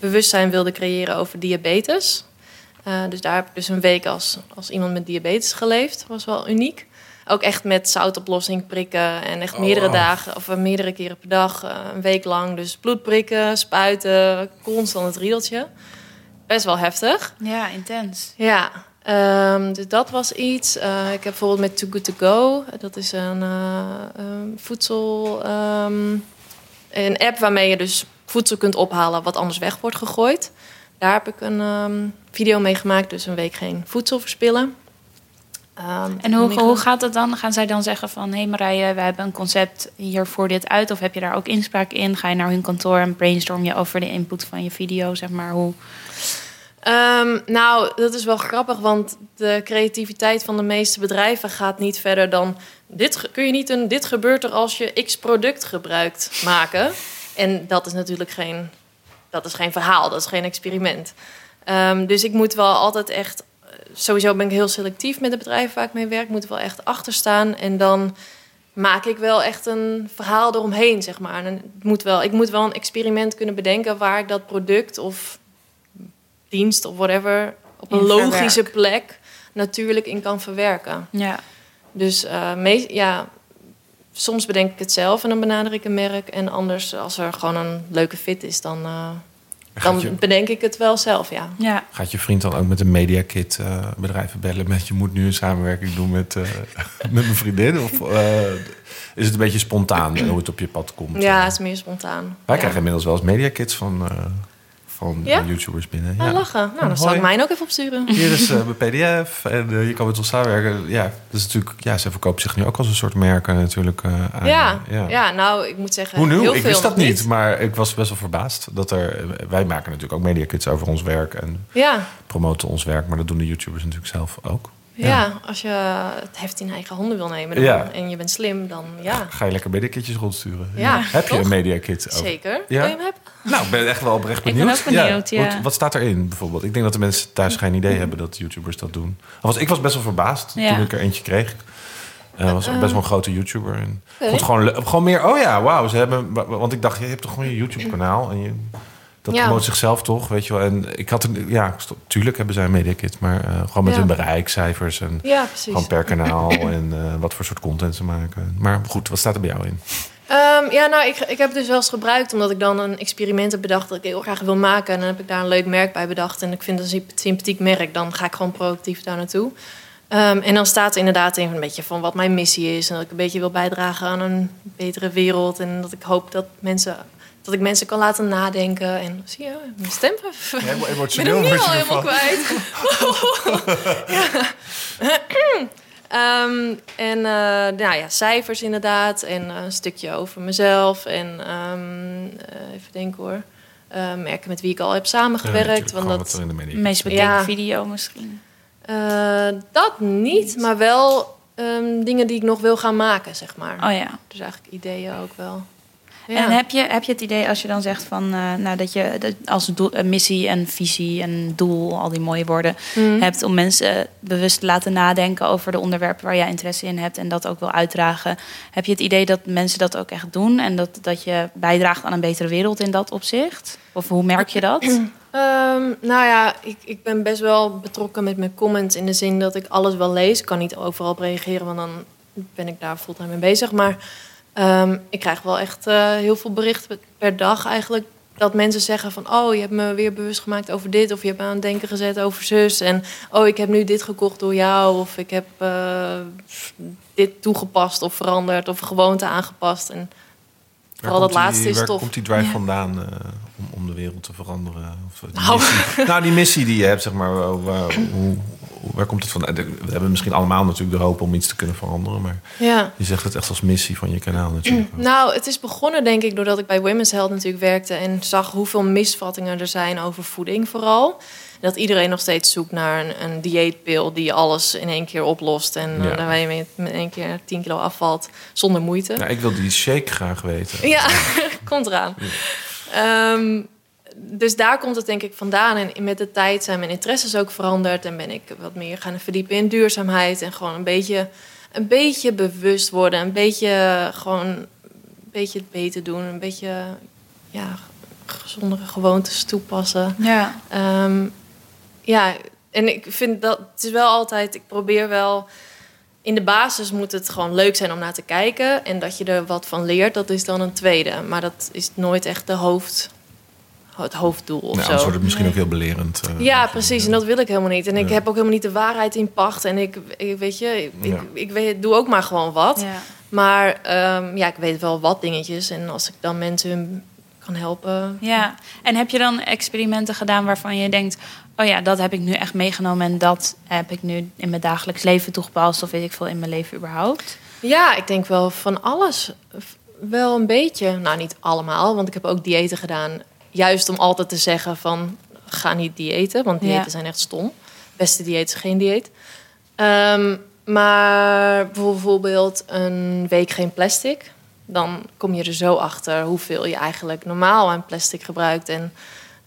bewustzijn wilde creëren over diabetes. Eh, dus daar heb ik dus een week als, als iemand met diabetes geleefd. was wel uniek. Ook echt met zoutoplossing prikken en echt Oh, meerdere wow. dagen of eh, meerdere keren per dag, eh, een week lang. Dus bloed prikken, spuiten, constant het riedeltje. Best wel heftig. Ja, intens. Ja, ehm, dus dat was iets. Eh, ik heb bijvoorbeeld met Too Good To Go. Dat is een eh, ehm, voedsel... ehm, een app waarmee je dus voedsel kunt ophalen wat anders weg wordt gegooid. Daar heb ik een ehm, video mee gemaakt. Dus een week geen voedsel verspillen. Ehm, En hoe, hoe gaat het dan? Gaan zij dan zeggen van... hé hey Marije, we hebben een concept hier voor dit uit... of heb je daar ook inspraak in? Ga je naar hun kantoor en brainstorm je over de input van je video? Zeg maar, hoe... Ehm, nou, dat is wel grappig, want de creativiteit van de meeste bedrijven gaat niet verder dan... Dit, kun je niet een dit gebeurt er als je x product gebruikt maken. En dat is natuurlijk geen, dat is geen verhaal, dat is geen experiment. Ehm, dus ik moet wel altijd echt... Sowieso ben ik heel selectief met de bedrijven waar ik mee werk. Moet wel echt achter staan en dan maak ik wel echt een verhaal eromheen, zeg maar. En het moet wel, ik moet wel een experiment kunnen bedenken... waar ik dat product of dienst of whatever op een In logische verwerk. plek natuurlijk in kan verwerken. Ja, Dus me- ja, soms bedenk ik het zelf en dan benader ik een merk. En anders, als er gewoon een leuke fit is, dan, eh, dan je- bedenk ik het wel zelf, ja. ja. Gaat je vriend dan ook met een mediakit eh bedrijven bellen met je moet nu een samenwerking doen met, eh, met mijn vriendin? Of eh, is het een beetje spontaan hoe het op je pad komt? Ja, het is meer spontaan. Wij ja. krijgen inmiddels wel eens mediakits van, eh, Ja? eh, YouTubers binnen. Ah, lachen. Nou, dan zal Hoi. ik mijn ook even opsturen. Hier is eh, mijn PDF en eh, je kan met ons samenwerken. Ja, is natuurlijk, ja, ze verkopen zich nu ook als een soort merken natuurlijk. eh, aan, Ja, eh, ja. nou, ik moet zeggen, Hoe nu? heel Ik veel wist dat niet, maar ik was best wel verbaasd dat er. Wij maken natuurlijk ook media kits over ons werk en Ja, promoten ons werk, maar dat doen de YouTubers natuurlijk zelf ook. Ja. als je het heft in eigen handen wil nemen dan, Ja. en je bent slim, dan ja. Ga je lekker media kitjes rondsturen? Ja, Heb je een media kit? over? Zeker. Wil je hem hebben? Nou, ik ben echt wel oprecht ben benieuwd. ook benieuwd, ja. Wat, wat staat erin bijvoorbeeld? Ik denk dat de mensen thuis geen idee hebben dat YouTubers dat doen. Althans, ik was best wel verbaasd toen ik er eentje kreeg. Hij was ook best wel een grote YouTuber. En ik vond gewoon, gewoon meer, oh ja, wauw. Ze hebben, wa- want ik dacht, je hebt toch gewoon je YouTube-kanaal en je, dat Ja. promoot zichzelf toch, weet je wel. En ik had, een, ja, tuurlijk hebben zij een mediakit, maar eh, gewoon met Ja. hun bereikcijfers en Ja, gewoon per kanaal en eh, wat voor soort content ze maken. Maar goed, wat staat er bij jou in? Ehm, ja, nou, ik, ik heb het dus wel eens gebruikt omdat ik dan een experiment heb bedacht dat ik heel graag wil maken. En dan heb ik daar een leuk merk bij bedacht. En ik vind het een symp- sympathiek merk. Dan ga ik gewoon proactief daar naartoe. Ehm, en dan staat er inderdaad in een beetje van wat mijn missie is. En dat ik een beetje wil bijdragen aan een betere wereld. En dat ik hoop dat mensen. Dat ik mensen kan laten nadenken. En zie je, mijn stem. Helemaal Ik ben hem nu al helemaal kwijt. ja. Ehm, en eh, nou ja, cijfers inderdaad. En eh, een stukje over mezelf. En ehm, eh, even denken hoor. Merken met wie ik al heb samengewerkt. want dat, De meest bekeken Ja. video misschien. eh, dat niet, maar wel ehm, dingen die ik nog wil gaan maken, zeg maar. Oh ja. Dus eigenlijk ideeën ook wel. Ja. En heb je, heb je het idee als je dan zegt van eh, nou, dat je dat als doel, een missie en visie en doel, al die mooie woorden, Mhm. hebt om mensen bewust te laten nadenken over de onderwerpen waar jij interesse in hebt en dat ook wil uitdragen. Heb je het idee dat mensen dat ook echt doen en dat, dat je bijdraagt aan een betere wereld in dat opzicht? Of hoe merk je dat? Ehm, nou ja, ik, ik ben best wel betrokken met mijn comments in de zin dat ik alles wel lees. Ik kan niet overal op reageren, want dan ben ik daar fulltime mee bezig. Maar ehm, ik krijg wel echt eh, heel veel berichten per dag eigenlijk. Dat mensen zeggen van, oh, je hebt me weer bewust gemaakt over dit. Of je hebt me aan het denken gezet over zus. En, oh, ik heb nu dit gekocht door jou. Of ik heb eh, dit toegepast of veranderd. Of gewoonte aangepast. En vooral dat laatste is waar tof. komt die drive Ja. vandaan eh, om, om de wereld te veranderen? Of die Nou. nou, die missie die je hebt, zeg maar, waar, waar- hoe- waar komt het vandaan? We hebben misschien allemaal natuurlijk de hoop om iets te kunnen veranderen, maar ja. je zegt het echt als missie van je kanaal natuurlijk. Nou, het is begonnen denk ik doordat ik bij Women's Health natuurlijk werkte en zag hoeveel misvattingen er zijn over voeding vooral. Dat iedereen nog steeds zoekt naar een, een dieetpil die alles in één keer oplost en Ja. waar je met, met één keer 10 kilo afvalt zonder moeite. Nou, ik wil die shake graag weten. Ja, komt eraan. Ehm, dus daar komt het denk ik vandaan. En met de tijd zijn mijn interesses ook veranderd. En ben ik wat meer gaan verdiepen in duurzaamheid. En gewoon een beetje, een beetje bewust worden. Een beetje gewoon een beetje het beter doen. Een beetje ja, gezondere gewoontes toepassen. Ja. Ehm, ja, en ik vind dat het is wel altijd. Ik probeer wel. In de basis moet het gewoon leuk zijn om naar te kijken. En dat je er wat van leert, dat is dan een tweede. Maar dat is nooit echt de hoofd, het hoofddoel of Nou, zo. wordt het misschien Nee. ook heel belerend. eh, Ja, precies. En dat wil ik helemaal niet. En ik Ja. heb ook helemaal niet de waarheid in pacht. En ik, ik weet je, ik, Ja. ik weet, doe ook maar gewoon wat. ja. Maar ehm, ja, ik weet wel wat dingetjes. En als ik dan mensen hun kan helpen. Ja, en heb je dan experimenten gedaan waarvan je denkt: oh ja, dat heb ik nu echt meegenomen en dat heb ik nu in mijn dagelijks leven toegepast of weet ik veel in mijn leven überhaupt? Ja, ik denk wel van alles. Wel een beetje. Nou, niet allemaal, want ik heb ook diëten gedaan. Juist om altijd te zeggen van, ga niet diëten. Want diëten Ja. zijn echt stom. Beste dieet is geen dieet. Ehm, maar bijvoorbeeld een week geen plastic. Dan kom je er zo achter hoeveel je eigenlijk normaal aan plastic gebruikt. En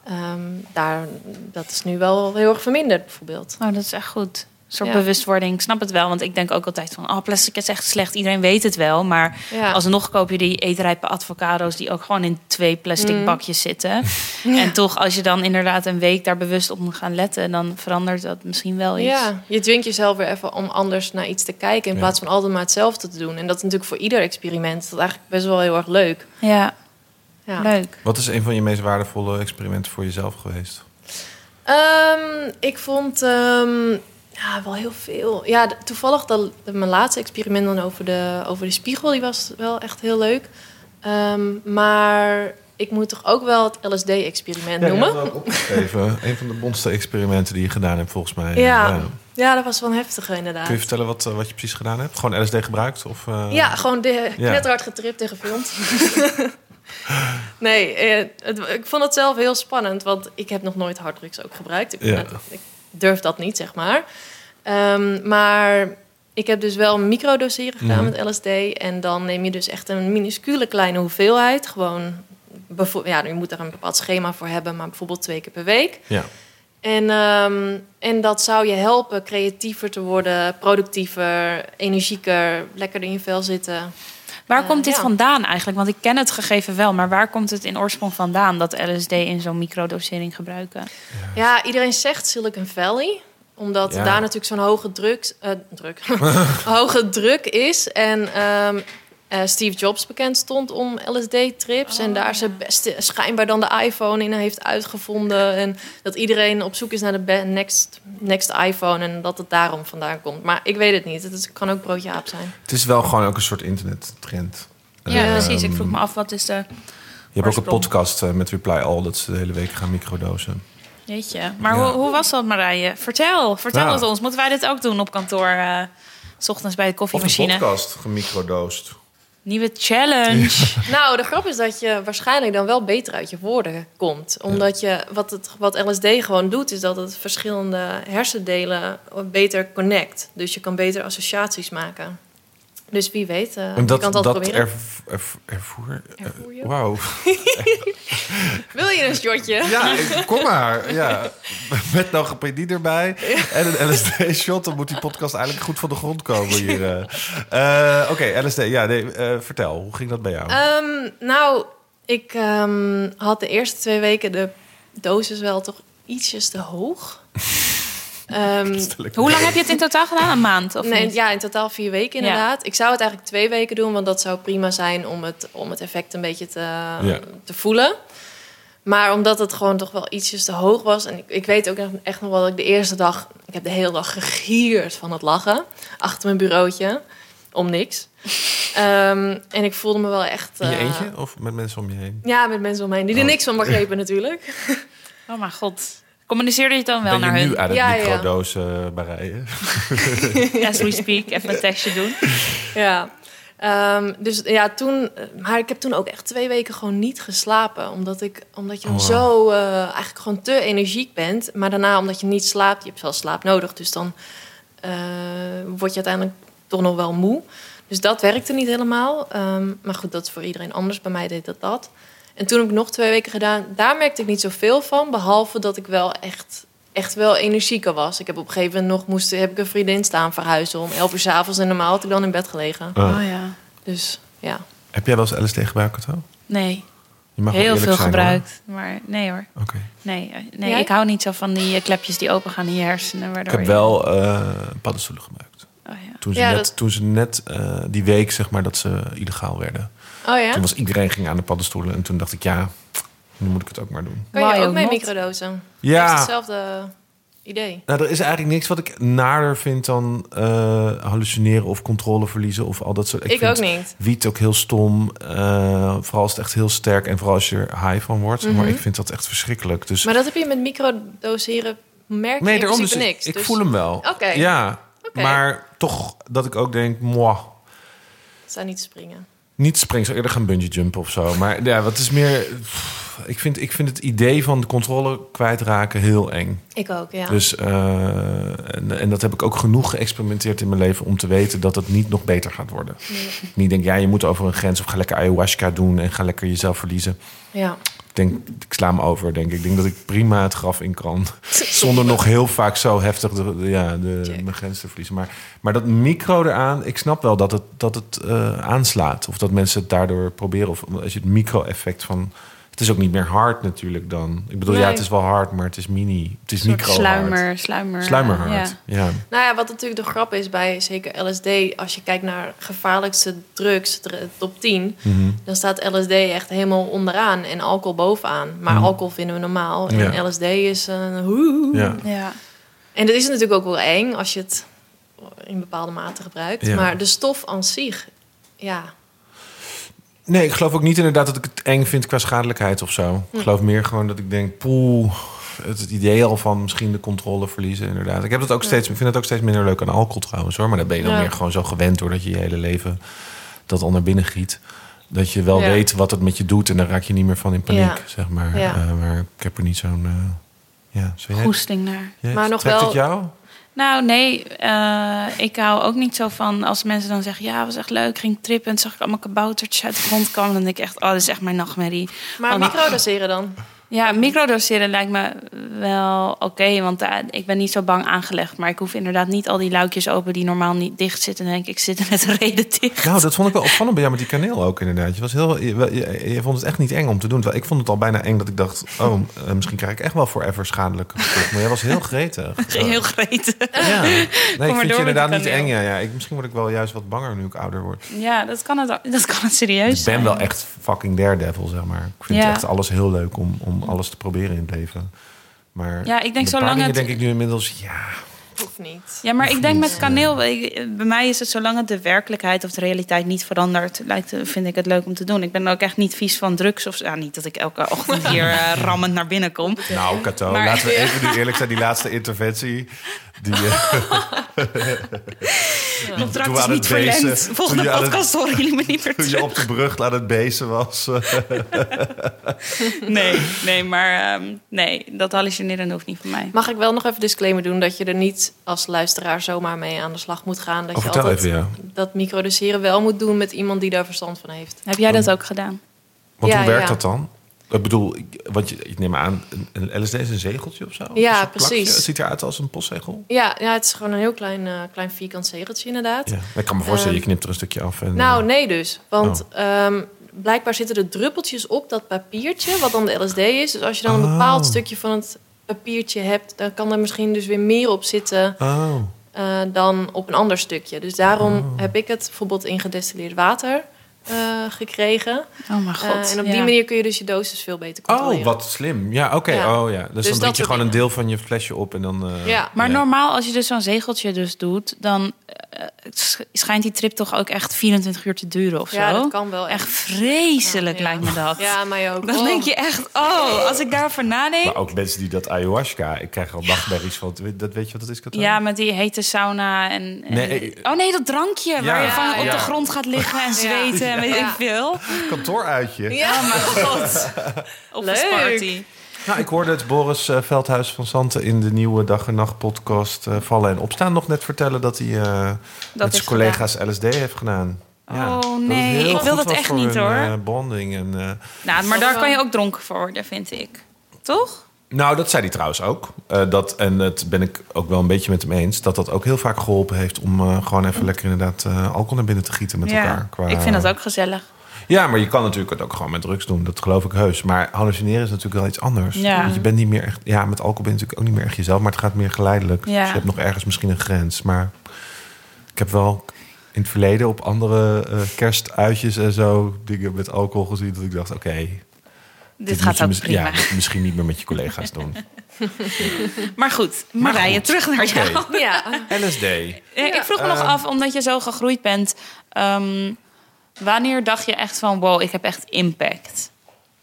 ehm, daar, dat is nu wel heel erg verminderd bijvoorbeeld. Oh, dat is echt goed. Een soort Ja. bewustwording. Ik snap het wel, want ik denk ook altijd van: oh, plastic is echt slecht. Iedereen weet het wel, maar Ja. alsnog koop je die eetrijpe avocado's die ook gewoon in twee plastic Mm. bakjes zitten. En toch, als je dan inderdaad een week daar bewust op moet gaan letten, dan verandert dat misschien wel iets. Ja, je dwingt jezelf weer even om anders naar iets te kijken... in Ja. plaats van altijd maar hetzelfde te doen. En dat is natuurlijk voor ieder experiment dat is eigenlijk best wel heel erg leuk. ja, Ja. leuk. Wat is een van je meest waardevolle experimenten voor jezelf geweest? Ehm, ik vond ehm, ja, wel heel veel. Ja, toevallig dat, mijn laatste experiment dan over de, over de spiegel... die was wel echt heel leuk. Ehm, maar ik moet toch ook wel het LSD-experiment Ja, noemen? opgeschreven. een van de bonste experimenten die je gedaan hebt, volgens mij. Ja. Ja, dat was wel een heftige inderdaad. Kun je vertellen wat, eh, wat je precies gedaan hebt? Gewoon LSD gebruikt? Of, eh, Ja, gewoon de, Ja. knetterhard getript en gefilmd. nee, eh, het, ik vond het zelf heel spannend, want ik heb nog nooit harddrugs ook gebruikt. Ik, Ja. ik durf dat niet, zeg maar. Ehm, maar ik heb dus wel microdoseren gedaan Mhm. met LSD. En dan neem je dus echt een minuscule kleine hoeveelheid. Gewoon, ja, je moet daar een bepaald schema voor hebben, maar bijvoorbeeld twee keer per week. Ja. En, ehm, en dat zou je helpen creatiever te worden, productiever, energieker, lekker in je vel zitten. Waar Eh, komt dit ja. vandaan eigenlijk? Want ik ken het gegeven wel, maar waar komt het in oorsprong vandaan dat LSD in zo'n microdosering gebruiken? Ja, iedereen zegt Silicon Valley. Omdat Ja. daar natuurlijk zo'n hoge druk, eh, druk, hoge druk is. En ehm, eh, Steve Jobs bekend stond om LSD-trips. en daar zijn beste schijnbaar dan de iPhone in heeft uitgevonden. En dat iedereen op zoek is naar de next, next iPhone. En dat het daarom vandaan komt. Maar ik weet het niet. Het is- kan ook broodje aap zijn. Het is wel gewoon ook een soort internettrend. Ja, Ehm, precies. Ik vroeg me af, wat is de... Je hebt ook een podcast eh, met Reply All... dat ze de hele week gaan microdosen. Jeetje. Maar Ja. hoe, hoe was dat, Marije? Vertel, vertel Nou. het ons. Moeten wij dit ook doen op kantoor? eh, s ochtends bij de Of een koffiemachine. podcast gemicrodoost. Nieuwe challenge. Nou, de grap is dat je waarschijnlijk dan wel beter uit je woorden komt. Omdat je, wat, het, wat LSD gewoon doet, is dat het verschillende hersendelen beter connect. Dus je kan beter associaties maken. Dus wie weet, eh, je dat, kan het dat altijd proberen. erv- erv- ervoer... Ervoer je? eh, Wauw. Wil je een shotje? Ja, kom maar. Ja. Met logopedie erbij en een LSD-shot... dan moet die podcast eigenlijk goed van de grond komen hier. eh. Eh, Oké, LSD. Ja, nee, eh, vertel. Hoe ging dat bij jou? Ehm, nou, ik ehm, had de eerste twee weken de dosis wel toch ietsjes te hoog. Ehm, Hoe lang heb je het in totaal gedaan? Een maand? Of nee, niet? ja, in totaal vier weken Ja. inderdaad. Ik zou het eigenlijk twee weken doen, want dat zou prima zijn om het, om het effect een beetje te, te voelen. Maar omdat het gewoon toch wel ietsjes te hoog was. En ik, ik weet ook nog- echt nog wel dat ik de eerste dag... Ik heb de hele dag gegierd van het lachen. Achter mijn bureautje. Om niks. Ehm, en ik voelde me wel echt... In je eh, eentje of met mensen om je heen? Ja, met mensen om me heen die er Oh. niks van begrepen natuurlijk. Oh mijn god. Communiceerde je het dan wel ben naar je nu hun? aan het Ja, ja. microdosen bereiden? As we speak. Even een testje doen. Ja. Ehm, dus ja, toen... Maar ik heb toen ook echt twee weken gewoon niet geslapen. Omdat, ik, omdat je dan Oh, wow. zo eh, eigenlijk gewoon te energiek bent. Maar daarna omdat je niet slaapt, je hebt wel slaap nodig. Dus dan eh, word je uiteindelijk toch nog wel moe. Dus dat werkte niet helemaal. Ehm, maar goed, dat is voor iedereen anders. Bij mij deed dat dat. En toen heb ik nog twee weken gedaan. Daar merkte ik niet zoveel van. Behalve dat ik wel echt, echt wel energieker was. Ik heb op een gegeven moment nog moest, heb ik een vriendin staan verhuizen om 11 uur s avonds. En normaal had ik dan in bed gelegen. Oh. Oh ja. Dus ja. Heb jij wel eens LSD gebruikt, Kato? Nee, Je mag heel veel zijn, hoor. gebruikt. Maar nee hoor. Oké. Nee, eh, nee Jij? ik hou niet zo van die eh, klepjes die open gaan in je hersenen. Ik Waardoor heb je- wel eh, paddenstoelen gebruikt. Oh, ja. Toen ze Ja, net, dat- toen ze net eh, die week, zeg maar, dat ze illegaal werden. Oh ja? Toen was iedereen ging aan de paddenstoelen. En toen dacht ik, ja, nu moet ik het ook maar doen. Kan je ook mee microdosen? Het Ja, is hetzelfde idee. nou, er is eigenlijk niks wat ik naarder vind dan eh, hallucineren of controle verliezen of al dat soort. Ik, vind ook niet. Wiet ook heel stom. eh, vooral als het echt heel sterk en vooral als je er high van wordt. Maar Mhm. ik vind dat echt verschrikkelijk. Dus Maar dat heb je met microdoseren merk je nee, daarom dus. niks. Ik Dus- voel hem wel. Oké. Ja, Oké. maar toch dat ik ook denk, moi. Zou niet springen. Niet springen, zou eerder gaan bungee jumpen of zo. Maar ja, wat is meer. pff, Ik vind, ik vind het idee van de controle kwijtraken heel eng. Ik ook, ja. Dus, eh, en, en dat heb ik ook genoeg geëxperimenteerd in mijn leven om te weten dat het niet nog beter gaat worden. Nee. Niet denk, ja, je moet over een grens of ga lekker ayahuasca doen en ga lekker jezelf verliezen. Ja. Ik denk, ik sla hem over, denk ik. Ik denk dat ik prima het graf in kan. Zonder nog heel vaak zo heftig de, ja, de, Check. mijn grens te verliezen. Maar, maar dat micro eraan, ik snap wel dat het, dat het eh, aanslaat. Of dat mensen het daardoor proberen. Of als je het micro-effect van... Het is ook niet meer hard natuurlijk dan. Ik bedoel, ja, het is wel hard, maar het is mini. Het is micro sluimer, sluimer. Sluimerhard, ja. ja. Nou ja, wat natuurlijk de grap is bij zeker LSD... als je kijkt naar gevaarlijkste drugs, de top 10... Mhm. dan staat LSD echt helemaal onderaan en alcohol bovenaan. Maar Mhm. alcohol vinden we normaal. En Ja. LSD is een hoe. Ja. Ja. En dat is natuurlijk ook wel eng als je het in bepaalde mate gebruikt. Ja. Maar de stof aan zich, ja. Nee, ik geloof ook niet inderdaad dat ik het eng vind qua schadelijkheid of zo. Hm. Ik geloof meer gewoon dat ik denk, poeh, het, het idee al van misschien de controle verliezen inderdaad. Ik heb dat ook steeds, ik vind het ook steeds minder leuk aan alcohol trouwens hoor. Maar dan ben je dan Ja. meer gewoon zo gewend doordat je je hele leven dat al naar binnen giet. Dat je wel Ja. weet wat het met je doet en dan raak je niet meer van in paniek, zeg maar. Eh, maar ik heb er niet zo'n, eh, ja, zo Goesting naar. Maar nog wel- het jou? Nou, nee, eh, ik hou ook niet zo van als mensen dan zeggen: Ja, was echt leuk, ging trippen en zag ik allemaal kaboutertjes uit de grond komen. Dan denk ik echt: Oh, dat is echt mijn nachtmerrie. Maar Oh, nou- microdoseren dan? Ja, microdoseren lijkt me wel oké, want eh, ik ben niet zo bang aangelegd. Maar ik hoef inderdaad niet al die luikjes open die normaal niet dicht zitten. En denk ik, ik zit er met een reden dicht. Nou, dat vond ik wel opvallend bij jou met die kaneel ook inderdaad. Je, was heel, je, je, je vond het echt niet eng om te doen. Terwijl ik vond het al bijna eng dat ik dacht... oh, eh, misschien krijg ik echt wel forever schadelijke gevolgen. Maar jij was heel gretig. Heel gretig. Ja. Nee, ik vind je inderdaad niet eng. Ja, ja. Ik, misschien word ik wel juist wat banger nu ik ouder word. Ja, dat kan het, dat kan het serieus Ik ben wel echt fucking daredevil, zeg maar. Ik vind Ja. echt alles heel leuk om, om alles te proberen in het leven. Maar Ja, ik denk zolang het- denk ik nu inmiddels... ja, Hoeft niet. Ja, maar ik denk met kaneel, ik- bij mij is het zolang het de werkelijkheid of de realiteit niet verandert, lijkt, vind ik het leuk om te doen. Ik ben ook echt niet vies van drugs of ja, niet dat ik elke ochtend hier eh, rammend naar binnen kom. nou, Kato, Maar- laten we even nu eerlijk zijn. Die laatste interventie... Die, eh, Contract Toen is niet het bezen, verlengd. toen Volgende je aan het- podcast horen jullie me niet meer toen je terug. op de brug aan het bezen was... eh, Nee, nee, maar ehm, nee, dat hallucineren hoeft niet van mij. Mag ik wel nog even disclaimer doen dat je er niet als luisteraar zomaar mee aan de slag moet gaan. Dat Oh, je vertel altijd even, ja. dat microdoseren wel moet doen met iemand die daar verstand van heeft. Heb jij dat ook gedaan? Want Ja, hoe werkt ja. dat dan? Ik bedoel, want je, ik neem aan, een, LSD is een zegeltje of zo? Ja, plakje? precies. Het ziet eruit als een postzegel. Ja, ja, het is gewoon een heel klein, eh, klein vierkant zegeltje inderdaad. Ja. Ik kan me voorstellen, je Ehm, knipt er een stukje af. En, Nou, eh, nee dus. Want Oh. ehm, blijkbaar zitten er druppeltjes op dat papiertje, wat dan de LSD is. Dus als je dan een Oh. bepaald stukje van het papiertje hebt, dan kan er misschien dus weer meer op zitten Oh, eh, dan op een ander stukje. Dus daarom Oh. heb ik het bijvoorbeeld in gedestilleerd water gekregen. Oh mijn god. Eh, en op ja. die manier kun je dus je dosis veel beter controleren. oh wat slim. Ja, oké. Ja. Oh, ja. Dus, Dus dan drink je gewoon een deel van je flesje op en dan... eh, Ja. Maar ja. normaal, als je dus zo'n zegeltje dus doet, dan eh, schijnt die trip toch ook echt 24 uur te duren of zo. Ja, dat kan wel Echt vreselijk Ja, lijkt me dat. Ja, mij ook. Dan Oh. denk je echt, oh, als ik daarover nadenk. Maar ook mensen die dat ayahuasca... Ik krijg al nachtmerries van... Dat weet je wat dat is? Ja, met die hete sauna en... en- Nee. Oh nee, dat drankje waar je Ja, van op de grond gaat liggen en zweten en weet ik veel. Kantooruitje. Ja. Oh mijn god. Op een Leuk. party. Nou, ik hoorde het Boris eh, Veldhuis van Santen in de nieuwe Dag en Nacht podcast eh, Vallen en Opstaan nog net vertellen dat hij eh, met is zijn collega's LSD heeft gedaan. Oh, dat nee, ik wil dat echt voor niet, hun, hoor. bonding en, eh, Nou, maar daar kan je ook dronken voor worden, vind ik. Toch? Nou, dat zei hij trouwens ook. Eh, dat, en dat ben ik ook wel een beetje met hem eens. Dat dat ook heel vaak geholpen heeft om eh, gewoon even lekker inderdaad eh, alcohol naar binnen te gieten met elkaar. Qua- Ik vind dat ook gezellig. Ja, maar je kan natuurlijk het ook gewoon met drugs doen. Dat geloof ik heus. Maar hallucineren is natuurlijk wel iets anders. Ja. Want je bent niet meer echt... Ja, met alcohol ben je natuurlijk ook niet meer echt jezelf. Maar het gaat meer geleidelijk. Ja. Dus je hebt nog ergens misschien een grens. Maar ik heb wel in het verleden op andere kerstuitjes en zo... dingen met alcohol gezien. Dat ik dacht, oké... Dit gaat je ook mis- prima. Ja, misschien niet meer met je collega's doen. Maar goed, Marije, terug naar jou. Ja. LSD. Eh, Ik vroeg me nog Ehm. af, omdat je zo gegroeid bent... ehm, wanneer dacht je echt van... wow, ik heb echt impact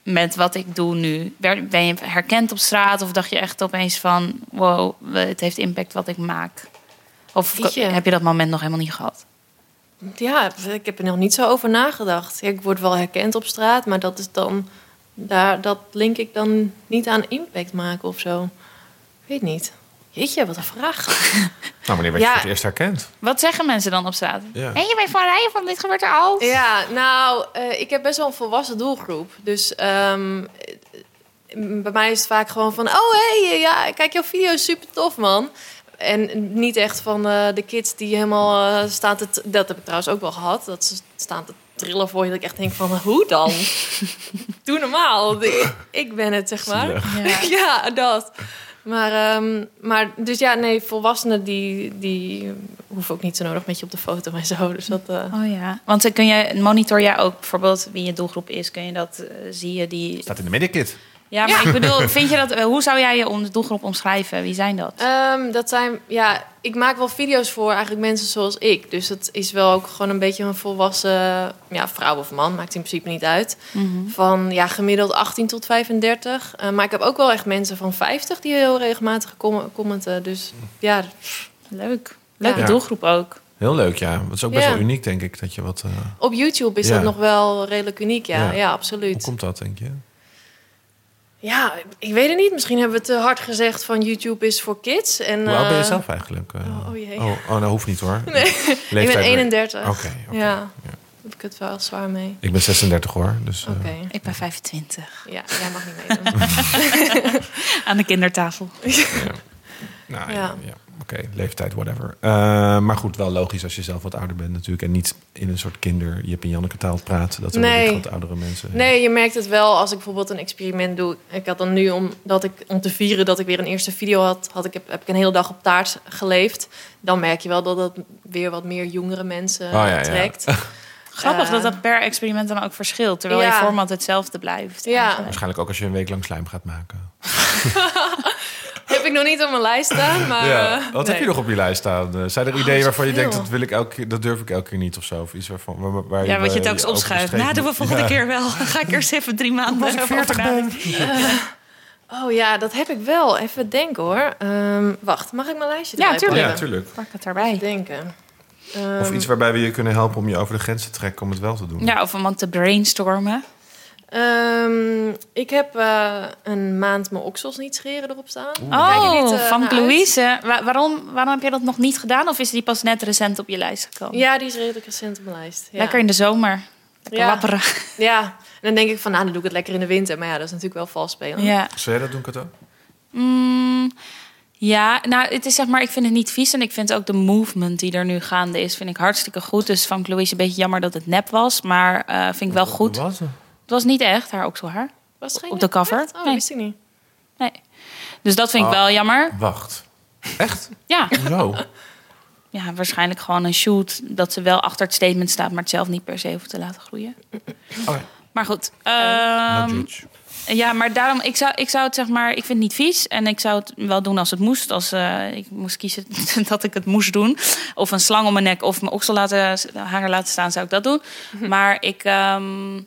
met wat ik doe nu? Ben ben je herkend op straat of dacht je echt opeens van... wow, het heeft impact wat ik maak? Of heb je dat moment nog helemaal niet gehad? ja, ik heb er nog niet zo over nagedacht. Ik word wel herkend op straat, maar dat is dan... Daar, dat link ik dan niet aan impact maken of zo. Ik weet niet. Jeetje, wat een vraag. Nou, wanneer werd je Ja. voor het eerst herkend? Wat zeggen mensen dan op straat? Ja. En je bent van rijden van dit gebeurt er al? Ja, nou, eh, ik heb best wel een volwassen doelgroep. Dus ehm, eh, bij mij is het vaak gewoon van... Oh, hé, hey, ja, kijk, jouw video is super tof, man. En niet echt van eh, de kids die helemaal eh, staan te... Dat heb ik trouwens ook wel gehad. Dat ze staan te trillen voor je. Dat ik echt denk van, hoe dan? Doe normaal. Ik, ik ben het, zeg maar. Ja. Ja, dat. Maar, ehm, maar dus ja, nee, volwassenen die, die hoeven ook niet zo nodig met je op de foto en zo. Dus dat... eh, Oh ja, want dan kun je monitor jij ook bijvoorbeeld wie je doelgroep is. Kun je dat eh, zie je die? Staat in de medikit. Ja, maar ik bedoel, vind je dat, eh, hoe zou jij je doelgroep omschrijven? Wie zijn dat? Ehm, dat zijn, ja, ik maak wel video's voor eigenlijk mensen zoals ik. Dus dat is wel ook gewoon een beetje een volwassen ja, vrouw of man, maakt in principe niet uit. Van ja, gemiddeld 18 tot 35. Eh, maar ik heb ook wel echt mensen van 50 die heel regelmatig com- commenten. Dus ja, Leuk. Leuke Ja. doelgroep ook. Heel leuk, ja. Dat is ook best Ja. wel uniek, denk ik, dat je wat... eh, op YouTube is Ja. dat nog wel redelijk uniek, ja. Ja. Ja, hoe absoluut. komt dat, denk je? Ja, ik weet het niet. Misschien hebben we te hard gezegd van YouTube is voor kids. En, Hoe oud ben je eh, zelf eigenlijk? eh? oh, oh jee. Oh, oh, nou hoeft niet hoor. Nee, ik ben maar- 31. Oké. Ja, Ja. heb ik het wel zwaar mee. Ik ben 36 hoor, dus... eh, Oké. Ik ben 25. Ja, jij mag niet meedoen. Aan de kindertafel. Nou ja, Ja. Ja. oké, leeftijd, whatever. Eh, maar goed, wel logisch als je zelf wat ouder bent natuurlijk. En niet in een soort kinder, je hebt in Janneke taal praat. Dat er Nee. wat oudere mensen Nee, je merkt het wel als ik bijvoorbeeld een experiment doe. Ik had dan nu, omdat ik, om te vieren dat ik weer een eerste video had, had ik, heb, heb ik een hele dag op taart geleefd. Dan merk je wel dat het weer wat meer jongere mensen ja, ja. trekt. Grappig Eh, dat dat per experiment dan ook verschilt. Terwijl Ja. je format hetzelfde blijft. Ja. eigenlijk. Waarschijnlijk ook als je een week lang slijm gaat maken. heb ik nog niet op mijn lijst staan, maar... ja. eh, Wat nee. heb je nog op je lijst staan? Eh, Zijn er Oh, ideeën waarvan je denkt, dat, wil ik elke, keer- dat durf ik elke keer niet of zo? Of iets waarvan, waar, waar Ja, wat je telkens opschuift. Nou, doen we volgende Ja. keer wel. Dan ga ik eerst even drie maanden Als ik over 40 ben. nadenken. Oh ja, dat heb ik wel. Even denken hoor. Ehm, wacht, mag ik mijn lijstje Ja, erbij tuurlijk. Ja, tuurlijk. Pak het erbij. Denken. Of Ehm, iets waarbij we je kunnen helpen om je over de grens te trekken om het wel te doen. Ja, of om aan te brainstormen. Ehm, ik heb eh, een maand mijn oksels niet scheren erop staan. Oh, niet, van? Louise. Wa- waarom, waarom heb je dat nog niet gedaan? Of is die pas net recent op je lijst gekomen? Ja, die is redelijk recent op mijn lijst. Ja. Lekker in de zomer. Lekker Ja. wapperen. Ja, en dan denk ik van, nou, dan doe ik het lekker in de winter. Maar ja, dat is natuurlijk wel vals spelen. Ja. Zou jij dat doen, Kato? Mm, ja, nou, het is zeg maar, ik vind het niet vies. En ik vind ook de movement die er nu gaande is, vind ik hartstikke goed. Dus van Louise een beetje jammer dat het nep was. Maar eh, vind ik wel goed. Wat? Het was niet echt haar okselhaar. Was het geen Op de cover? Echt? Oh, Nee. wist ik niet. Nee. Dus dat vind ik Oh. wel jammer. Wacht. Echt? Ja. Hoezo? ja, waarschijnlijk gewoon een shoot dat ze wel achter het statement staat, maar het zelf niet per se hoeft te laten groeien. Maar goed. no ehm. Ja, maar daarom, ik zou, ik zou het zeg maar, ik vind het niet vies. En ik zou het wel doen als het moest. Als eh, ik moest kiezen dat ik het moest doen. Of een slang om mijn nek of mijn oksel laten, hanger laten staan, zou ik dat doen. Maar ik ehm,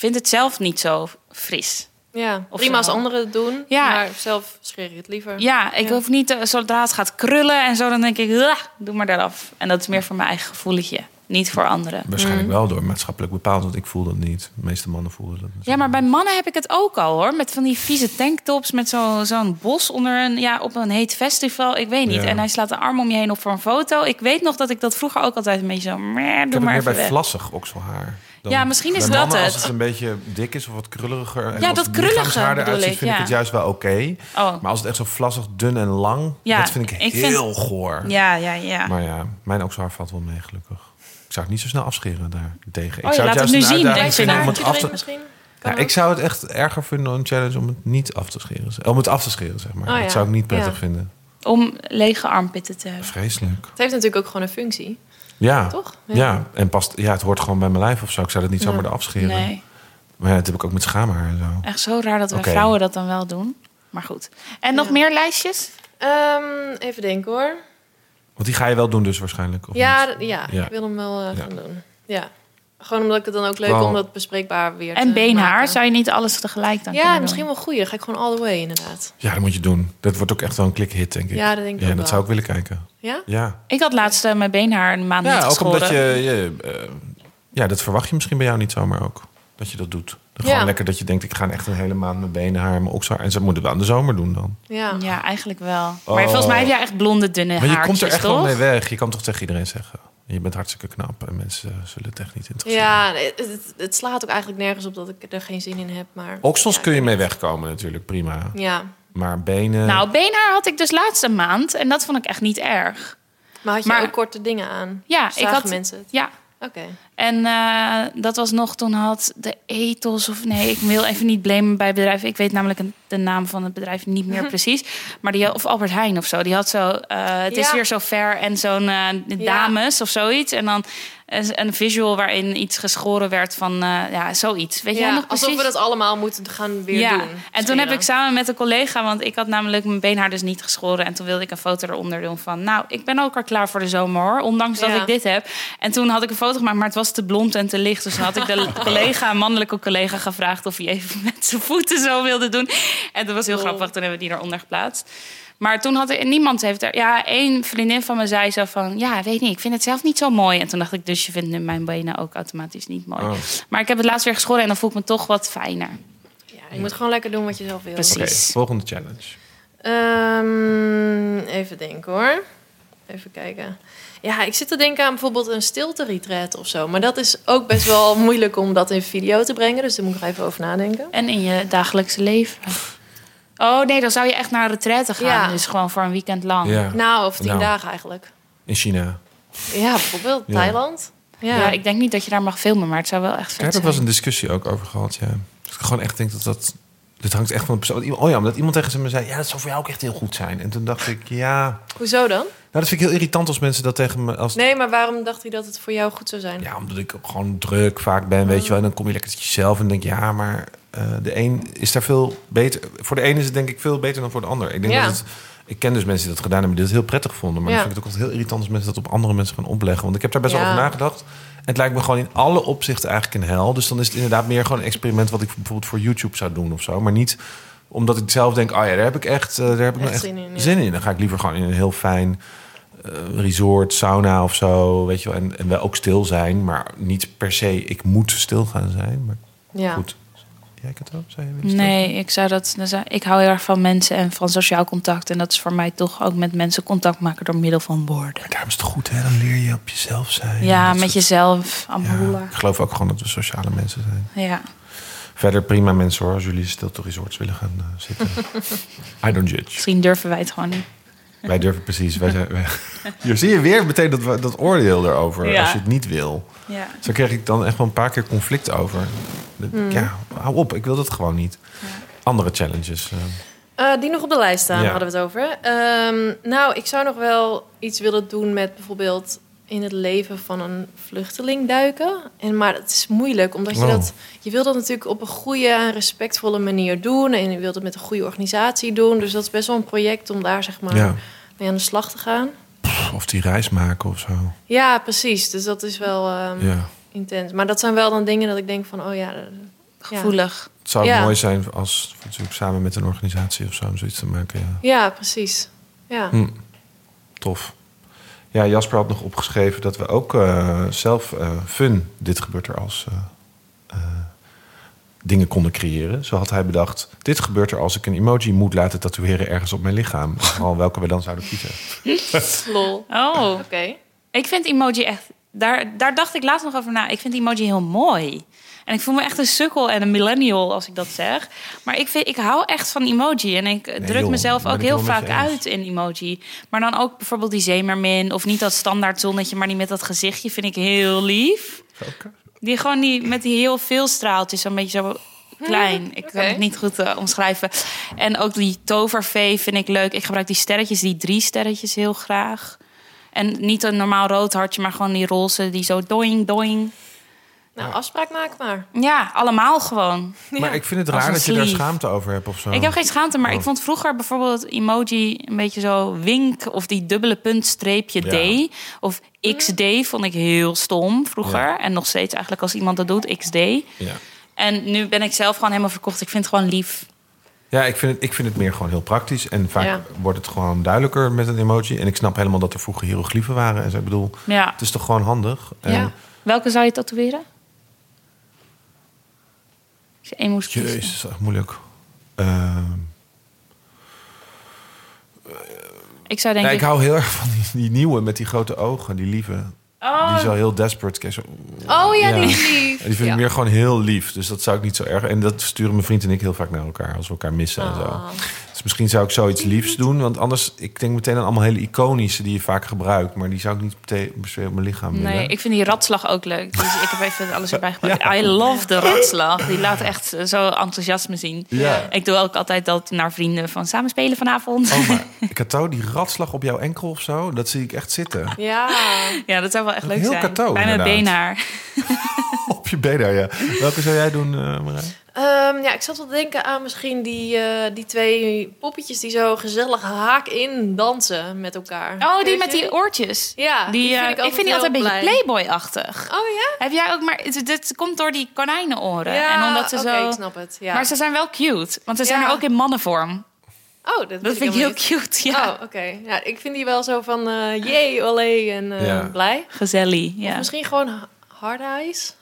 vind het zelf niet zo fris. Ja, Of prima als anderen het doen. Ja. Maar zelf scheer ik het liever. Ja, ik Ja. hoef niet, eh, zodra het gaat krullen en zo, dan denk ik, "Ugh, doe maar eraf. En dat is meer voor mijn eigen gevoeletje, niet voor anderen. Waarschijnlijk wel door maatschappelijk bepaald, want ik voel dat niet. De meeste mannen voelen dat. Ja, maar bij mannen heb ik het ook al hoor. Met van die vieze tanktops, met zo- zo'n bos onder een, ja, op een heet festival. Ik weet niet. Ja. En hij slaat de arm om je heen op voor een foto. Ik weet nog dat ik dat vroeger ook altijd een beetje zo. meh, Ik heb het maar meer even bij weg. vlassig okselhaar. Dan Ja, misschien is dat mannen, het. Als het een beetje dik is of wat krulliger. en Ja, als dat het krullige lichaamshaar eruit bedoel ziet, ik, vind ik het juist wel oké. Oh, Maar als het echt zo vlassig, dun en lang, Ja, dat vind ik, ik vind- heel goor. ja, ja, ja. Maar ja, mijn okselhaar valt wel mee, gelukkig. Ik zou het niet zo snel afscheren daar tegen. Oh, ik zou je laat het het juist nu een zien, denk je vinden om daar? het af te... Ja, ik zou het echt erger vinden, een challenge om het niet af te scheren. Om het af te scheren, zeg maar. Oh, ja. Dat zou ik niet prettig Ja. vinden. Om lege armpitten te hebben. Vreselijk. Het heeft natuurlijk ook gewoon een functie, Ja. toch? Ja. en past, ja, het hoort gewoon bij mijn lijf of zo. Ik zou dat niet zomaar eraf scheren. Nee, Maar ja, dat heb ik ook met schaamhaar en zo. echt zo raar dat we vrouwen dat dan wel doen. Maar goed. En nog meer lijstjes? Ehm, even denken hoor. Want die ga je wel doen dus waarschijnlijk. Of Ja, ja, Ja. ik wil hem wel eh, Ja. gaan doen. Ja. Gewoon omdat ik het dan ook leuk Wel- om dat bespreekbaar weer te En beenhaar, maken. zou je niet alles tegelijk dan Ja, kunnen misschien doen? wel goed. Dan ga ik gewoon all the way inderdaad. Ja, dat moet je doen. Dat wordt ook echt wel een klikhit, denk ik. Ja, dat denk ik Ja, ook dat wel. zou ik willen kijken. Ja? Ja, Ik had laatst eh, mijn beenhaar een maand niet ja ook omdat je... je eh, ja, dat verwacht je misschien bij jou niet zomaar ook. Dat je dat doet. Gewoon Ja. lekker dat je denkt, ik ga echt een hele maand mijn benen, haar, mijn okshaar. En ze moeten wel in de zomer doen dan. Ja. Ja, eigenlijk wel. Oh. Maar volgens mij heb jij echt blonde, dunne Maar je haartjes, komt er echt toch? wel mee weg. Je kan toch tegen iedereen zeggen. Je bent hartstikke knap en mensen zullen het echt niet interesseren. Ja, het, het, het slaat ook eigenlijk nergens op dat ik er geen zin in heb. Maar, Oksels ja, kun je mee wegkomen natuurlijk, prima. Ja. Maar benen... Nou, beenhaar had ik dus laatst een maand. En dat vond ik echt niet erg. Maar had je Maar- ook korte dingen aan? Ja, ik had... mensen het? Ja, Oké. En eh, dat was nog, toen had de ethos of nee, ik wil even niet blamen bij bedrijven. Ik weet namelijk de naam van het bedrijf niet meer precies. Maar die of Albert Heijn of zo, die had zo, eh, het is weer zo ver en zo'n eh, dames of zoiets. En dan een visual waarin iets geschoren werd van, ja, zoiets. Weet jij Ja, nog precies? alsof we dat allemaal moeten gaan weer ja. doen. En toen heb ik samen met een collega, want ik had namelijk mijn beenhaar dus niet geschoren. En toen wilde ik een foto eronder doen van, nou, ik ben ook al klaar voor de zomer hoor. Ondanks dat ik dit heb. En toen had ik een foto gemaakt, maar het was te blond en te licht. Dus had ik de collega, een mannelijke collega, gevraagd of hij even met zijn voeten zo wilde doen. En dat was heel Lol. grappig, toen hebben we die eronder geplaatst. Maar toen had er niemand heeft er. Ja, één vriendin van me zei zo van. Ja, weet niet, ik vind het zelf niet zo mooi. En toen dacht ik, dus je vindt nu mijn benen ook automatisch niet mooi. Oh. Maar ik heb het laatst weer geschoren en dan voel ik me toch wat fijner. Ja, je moet gewoon lekker doen wat je zelf wil. Precies. Oké, volgende challenge. Ehm, even denken hoor. Even kijken. Ja, ik zit te denken aan bijvoorbeeld een stilte retreat of zo. Maar dat is ook best wel moeilijk om dat in video te brengen. Dus daar moet ik nog even over nadenken. En in je dagelijkse leven. Oh nee, dan zou je echt naar een retraite gaan. Ja. Dus gewoon voor een weekend lang. Ja, Nou, of tien Nou. dagen eigenlijk. in China. Ja, bijvoorbeeld Ja. Thailand. Ja, Ja. ik denk niet dat je daar mag filmen, maar het zou wel echt vet Daar heb ik zijn. wel eens een discussie ook over gehad, ja. Dus ik gewoon echt denk dat dat... Dit hangt echt van de persoon. Oh ja, omdat iemand tegen me zei... Ja, dat zou voor jou ook echt heel goed zijn. En toen dacht ik, ja... Hoezo dan? Nou, dat vind ik heel irritant als mensen dat tegen me... Als, Nee, maar waarom dacht hij dat het voor jou goed zou zijn? Ja, omdat ik gewoon druk vaak ben, weet je wel. En dan kom je lekker tot jezelf en denk ja, maar eh, de een is daar veel beter... Voor de een is het denk ik veel beter dan voor de ander. Ik denk Ja. dat het... Ik ken dus mensen die dat gedaan hebben, die het heel prettig vonden. Maar Ja. dan vind ik het ook altijd heel irritant als mensen dat op andere mensen gaan opleggen. Want ik heb daar best wel Ja. over nagedacht. En het lijkt me gewoon in alle opzichten eigenlijk een hel. Dus dan is het inderdaad meer gewoon een experiment... wat ik bijvoorbeeld voor YouTube zou doen of zo. Maar niet omdat ik zelf denk... oh ja, daar heb ik echt, eh, daar heb ik nou Echt echt zin in, ja. zin in. Dan ga ik liever gewoon in een heel fijn resort, sauna of zo, weet je wel. En, en wel ook stil zijn, maar niet per se ik moet stil gaan zijn. Maar Ja. goed. Jij het ook? Zou je stil Nee, ik zou dat. Ik hou heel erg van mensen en van sociaal contact. En dat is voor mij toch ook met mensen contact maken door middel van woorden. Maar daarom is het goed, hè? Dan leer je op jezelf zijn. Ja, met jezelf, Ja, ik geloof ook gewoon dat we sociale mensen zijn. Ja. Verder prima mensen hoor, als jullie stilte resorts willen gaan eh, zitten. I don't judge. Misschien durven wij het gewoon niet. Wij durven precies. Wij zijn, wij- Hier zie je weer meteen dat, dat oordeel erover. Ja. Als je het niet wil. Ja. Zo kreeg ik dan echt wel een paar keer conflict over. Hmm. Ja, hou op, ik wil dat gewoon niet. Andere challenges. eh. Eh, die nog op de lijst staan, Ja. hadden we het over. Ehm, nou, ik zou nog wel iets willen doen met bijvoorbeeld in het leven van een vluchteling duiken. En, maar het is moeilijk, omdat je dat... Je wil dat natuurlijk op een goede en respectvolle manier doen. En je wilt het met een goede organisatie doen. Dus dat is best wel een project om daar zeg maar Ja. mee aan de slag te gaan. Of die reis maken of zo. Ja, precies. Dus dat is wel ehm, Ja. intens. Maar dat zijn wel dan dingen dat ik denk van... Oh ja, ja. Gevoelig. Het zou Ja. mooi zijn als natuurlijk samen met een organisatie of zo om zoiets te maken. Ja. ja precies. Ja. Hm. Tof. Ja, Jasper had nog opgeschreven dat we ook eh, zelf eh, fun, dit gebeurt er als eh, eh, dingen konden creëren. Zo had hij bedacht, dit gebeurt er als ik een emoji moet laten tatoeëren ergens op mijn lichaam. Al welke we dan zouden kiezen. Lol. Oh, Oké. ik vind emoji echt. Daar, daar dacht ik laatst nog over na. Ik vind emoji heel mooi. En ik voel me echt een sukkel en een millennial als ik dat zeg. Maar ik, vind, ik hou echt van emoji. En ik druk joh, mezelf ook heel vaak uit in emoji. Maar dan ook bijvoorbeeld die zeemermin. Of niet dat standaard zonnetje, maar die met dat gezichtje vind ik heel lief. Die gewoon die met die heel veel straaltjes, zo'n beetje zo klein. Ik kan het niet goed eh, omschrijven. En ook die tovervee vind ik leuk. Ik gebruik die sterretjes, die drie sterretjes heel graag. En niet een normaal rood hartje, maar gewoon die roze, die zo doing, doing. Nou, afspraak maken maar. Ja, allemaal gewoon. Maar ik vind het raar dat je daar schaamte over hebt of zo. Ik heb geen schaamte, maar Oh. ik vond vroeger bijvoorbeeld emoji een beetje zo wink of die dubbele punt streepje Ja. D of XD vond ik heel stom vroeger Ja. en nog steeds eigenlijk als iemand dat doet XD. Ja, En nu ben ik zelf gewoon helemaal verkocht. Ik vind het gewoon lief. ja ik, vind het, ik vind het meer gewoon heel praktisch. En vaak Ja. wordt het gewoon duidelijker met een emoji. En ik snap helemaal dat er vroeger hieroglyphen waren. En zo, ik bedoel, Ja. het is toch gewoon handig. En. Welke zou je tatoeëren? Als je één moest kiezen. Jezus, dat is echt moeilijk. Ehm, Ik zou denk ja, ik... hou heel erg van die, die nieuwe met die grote ogen, die lieve. Oh, Oh. die is wel heel desperate. Zo- Oh ja, Ja. die is lief. Die vind ik meer gewoon heel lief. Dus dat zou ik niet zo erg. En dat sturen mijn vriend en ik heel vaak naar elkaar als we elkaar missen en zo. Dus misschien zou ik zoiets liefs doen. Want anders, ik denk meteen aan allemaal hele iconische die je vaak gebruikt. Maar die zou ik niet meteen se op mijn lichaam willen. Nee, ik vind die ratslag ook leuk. Dus ik heb even alles erbij gepakt. I love de ratslag. Die laat echt zo enthousiasme zien. Ja. Ik doe ook altijd dat naar vrienden van samen spelen vanavond. Oh, maar Kato, die ratslag op jouw enkel of zo, dat zie ik echt zitten. Ja. Ja, dat zou wel echt leuk Heel zijn. Cato, Bij mijn beenhaar. Op je benen, ja. Welke zou jij doen, eh Marij? Ehm, ja, ik zat wel te denken aan misschien die, eh, die twee poppetjes die zo gezellig haak in dansen met elkaar. Oh, die Weet met je? die oortjes. Ja, Die, die eh, vind ik, ik vind die altijd een beetje. Playboy-achtig. Oh ja? Heb jij ook maar... Het, het komt door die konijnenoren. Ja, en omdat ze oké, zo... ik snap het. Ja. Maar ze zijn wel cute. Want ze zijn Ja. er ook in mannenvorm. oh, dat, vind ik heel niet. cute. Ja. Oh, oké. Ja, ik vind die wel zo van eh jee, olé en eh, Ja. blij. Gezellig. Of Ja. misschien gewoon ha- hard eyes.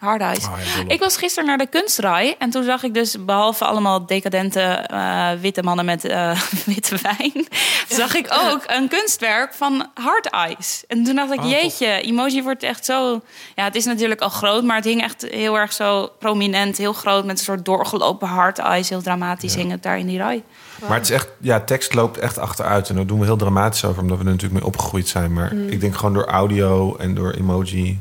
Hard eyes. Oh, ja. Ik was gisteren naar de kunstrij en toen zag ik dus behalve allemaal decadente eh, witte mannen met eh, witte wijn, zag ik ook een kunstwerk van Hard Eyes. En toen dacht ik, Oh, jeetje, emoji wordt echt zo. Ja, het is natuurlijk al groot, maar het hing echt heel erg zo prominent, heel groot met een soort doorgelopen Hard Eyes, heel dramatisch hing het daar in die rij. Maar het is echt, ja, tekst loopt echt achteruit. En daar doen we heel dramatisch over, omdat we er natuurlijk mee opgegroeid zijn. Maar Mm. ik denk gewoon door audio en door emoji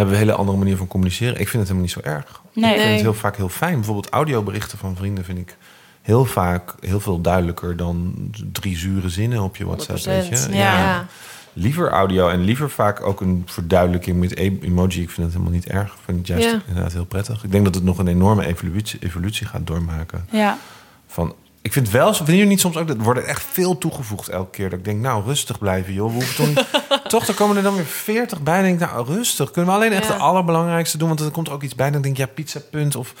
hebben we een hele andere manier van communiceren. Ik vind het helemaal niet zo erg. Nee. Ik vind het heel vaak heel fijn. Bijvoorbeeld audioberichten van vrienden vind ik heel vaak heel veel duidelijker dan drie zure zinnen op je WhatsApp. Weet je? 100%. Ja. Ja. Liever audio en liever vaak ook een verduidelijking met e- emoji. Ik vind het helemaal niet erg. Ik vind het juist Ja. inderdaad heel prettig. Ik denk dat het nog een enorme evolutie, evolutie gaat doormaken. Ja. Van, ik vind wel, vinden jullie niet soms ook, dat er wordt echt veel toegevoegd elke keer. Dat ik denk, nou, rustig blijven, joh. We hoeven toch, niet- toch, dan komen er dan weer 40 bij. En denk ik, nou, rustig. Kunnen we alleen echt Ja. de allerbelangrijkste doen? Want er komt er ook iets bij. Dan denk ik, ja, pizza, punt. Of,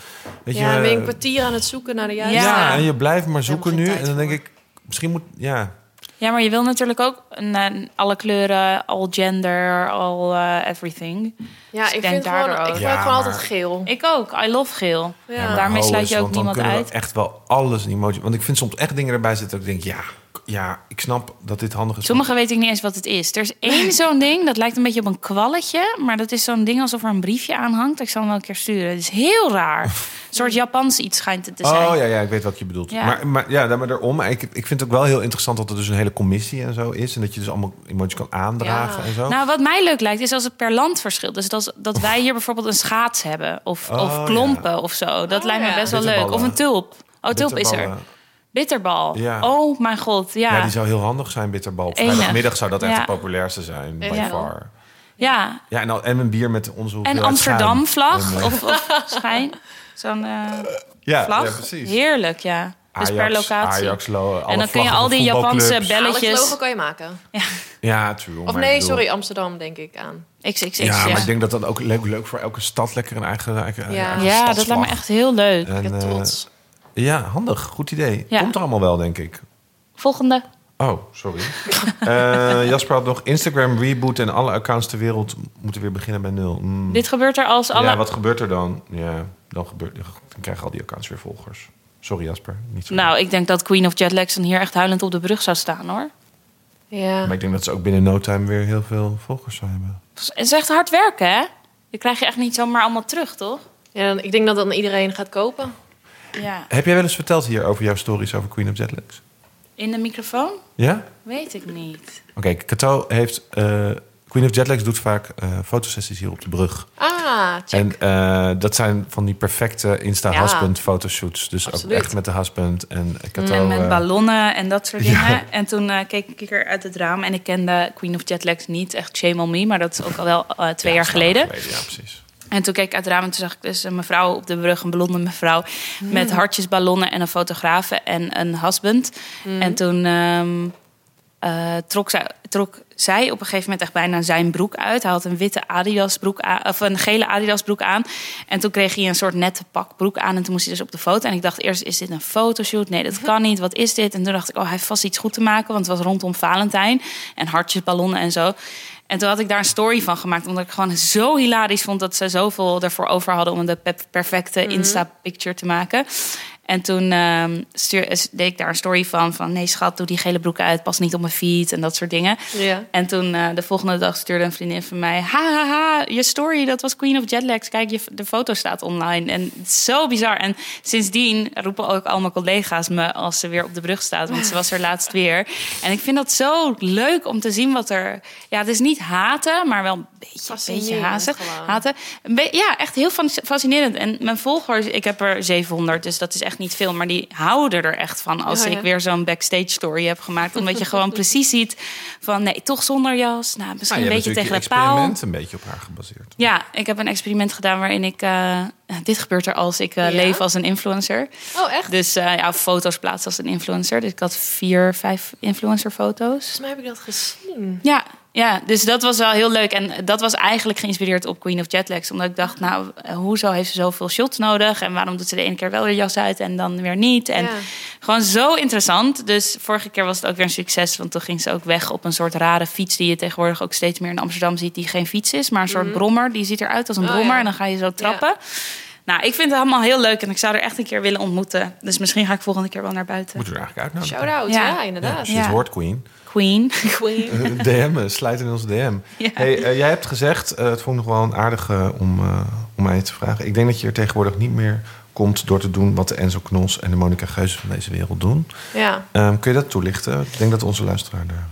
weet Ja, dan ben je een je, kwartier aan het zoeken naar de juiste. Ja. en je blijft maar zoeken nu. En dan denk ik, misschien moet, ja, ja, maar je wil natuurlijk ook een, een- alle kleuren, all gender, all eh, everything. Ja, Dus ik, ik denk vind gewoon, ik ook. gebruik Ja, gewoon altijd geel. Ik ook. I love geel. Ja. Ja, maar Daarmee sluit je ook niemand uit. we echt wel alles in emoji. Want ik vind soms echt dingen erbij zitten dat ik denk, ja, ja, ik snap dat dit handig is. Sommige weet ik niet eens wat het is. Er is één zo'n ding, dat lijkt een beetje op een kwalletje. Maar dat is zo'n ding alsof er een briefje aan hangt. Ik zal hem wel een keer sturen. Het is heel raar. Een soort Japans iets schijnt het te zijn. Oh ja, ja, ik weet wat je bedoelt. Ja. Maar, maar ja, daar maar daarom. Maar ik, ik vind het ook wel heel interessant dat er dus een hele commissie en zo is. En dat je dus allemaal emoties kan aandragen Ja. en zo. Nou, wat mij leuk lijkt, is als het per land verschilt. Dus dat, dat wij hier bijvoorbeeld een schaats hebben. Of, Oh, of klompen of zo. Dat Oh, lijkt me best wel leuk. Of een tulp. Oh, tulp is er. Bitterbal. Ja. Oh mijn god, ja. Ja. die zou heel handig zijn, bitterbal. Vrijdagmiddag zou dat echt Ja. de populairste zijn, by Ja. far. Ja. Ja, en, en een bier met onze En hoeveelheid Amsterdam-vlag. eh, Of, of schijn. Zo'n eh, ja, vlag. ja, precies. Heerlijk, ja. Dus per Ajax, locatie. Ajax, lo, alle en dan kun je al die Japanse belletjes... Alex logo kan je maken. Ja, true. Of maar nee, sorry, Amsterdam denk ik aan. XXX, Ja, ja. maar ik denk dat dat ook leuk, leuk voor elke stad lekker een eigen, eigen, Ja. eigen Ja, dat lijkt me echt heel leuk. En, Ik ben eh, trots. Ja, handig. Goed idee. Ja. Komt er allemaal wel, denk ik. Volgende. Oh, sorry. Eh, Jasper had nog Instagram reboot en alle accounts ter wereld moeten weer beginnen bij nul. Mm. Dit gebeurt er als alle... Ja, wat gebeurt er dan? Ja, dan, gebeurt, dan krijgen al die accounts weer volgers. Sorry Jasper, niet zo. Nou, ik denk dat Queen of Jetlags dan hier echt huilend op de brug zou staan, hoor. Ja. Maar ik denk dat ze ook binnen no time weer heel veel volgers zou hebben. Het is echt hard werken, hè? Je krijg je echt niet zomaar allemaal terug, toch? ja, ik denk dat dan iedereen gaat kopen. Ja. Heb jij wel eens verteld hier over jouw stories over Queen of Jetlags? In de microfoon? Ja? Weet ik niet. Oké, Kato heeft... eh, Queen of Jetlags doet vaak eh, fotosessies hier op de brug. Ah, check. En eh, dat zijn van die perfecte Insta-husband fotoshoots. Dus ook echt met de husband. En Kato... en met eh, ballonnen en dat soort dingen. Ja. En toen eh, keek ik er uit het raam en ik kende Queen of Jetlags niet. Echt shame on me, maar dat is ook al wel twee ja, jaar lang geleden. Ja, precies. En toen keek ik uit het raam en toen zag ik dus een mevrouw op de brug, een blonde mevrouw, met hartjesballonnen en een fotografe en een husband. En toen ehm, eh, trok, zij, trok zij op een gegeven moment echt bijna zijn broek uit. Hij had een witte Adidas broek aan, of een gele Adidas broek aan. En toen kreeg hij een soort nette pak broek aan en toen moest hij dus op de foto. En ik dacht eerst, is dit een fotoshoot? Nee, dat kan niet. Wat is dit? En toen dacht ik, oh, hij heeft vast iets goed te maken, want het was rondom Valentijn en hartjesballonnen en zo. En toen had ik daar een story van gemaakt, omdat ik gewoon zo hilarisch vond dat ze zoveel ervoor over hadden om de pe- perfecte Insta-picture te maken. En toen ehm, stuur, eh, deed ik daar een story van. Van nee schat, doe die gele broek uit. Pas niet op mijn feet en dat soort dingen. Ja. En toen eh, de volgende dag stuurde een vriendin van mij... Ha, ha, ha, je story, dat was Queen of Jetlags. Kijk, je, de foto staat online. En zo bizar. En sindsdien roepen ook al mijn collega's me... als ze weer op de brug staat. Want ze was er laatst weer. En ik vind dat zo leuk om te zien wat er... Ja, het is niet haten, maar wel een beetje, beetje Fascinerend haten. Een ja, echt heel fas- fascinerend. En mijn volgers, ik heb er 700, dus dat is echt niet veel. Maar die houden er echt van als Oh, ja. ik weer zo'n backstage story heb gemaakt. Omdat je gewoon precies ziet van... nee, toch zonder jas. Nou, misschien Nou, je een hebt beetje tegen je de paal. experiment een beetje op haar gebaseerd. Ja, ik heb een experiment gedaan waarin ik... eh, dit gebeurt er als ik eh, Ja? leef als een influencer. Oh, echt? Dus eh, ja, foto's plaatsen als een influencer. Dus ik had vier, vijf influencer foto's. Volgens mij heb ik dat gezien. Ja, ja, dus dat was wel heel leuk. En dat was eigenlijk geïnspireerd op Queen of Jetlags. Omdat ik dacht, nou, hoezo heeft ze zoveel shots nodig? En waarom doet ze de ene keer wel de jas uit en dan weer niet? En Ja. gewoon zo interessant. Dus vorige keer was het ook weer een succes. Want toen ging ze ook weg op een soort rare fiets... die je tegenwoordig ook steeds meer in Amsterdam ziet... die geen fiets is, maar een soort brommer. Die ziet eruit als een Mhm. Oh, brommer. ja. En dan ga je zo trappen. Nou, ik vind het allemaal heel leuk. En ik zou er echt een keer willen ontmoeten. Dus misschien ga ik volgende keer wel naar buiten. Moeten we er eigenlijk uitnodigen. Shout-out, Ja. ja, Ja, inderdaad. Ja. het hoort, Queen. Queen. Queen. DM, eh, sluit in ons DM. Ja. Hey, eh, jij hebt gezegd, eh, het vond ik nog wel een aardige om, eh, om mij te vragen. Ik denk dat je er tegenwoordig niet meer komt door te doen wat de Enzo Knos en de Monica Geuze van deze wereld doen. Ja. Ehm, kun je dat toelichten? Ik denk dat onze luisteraar daar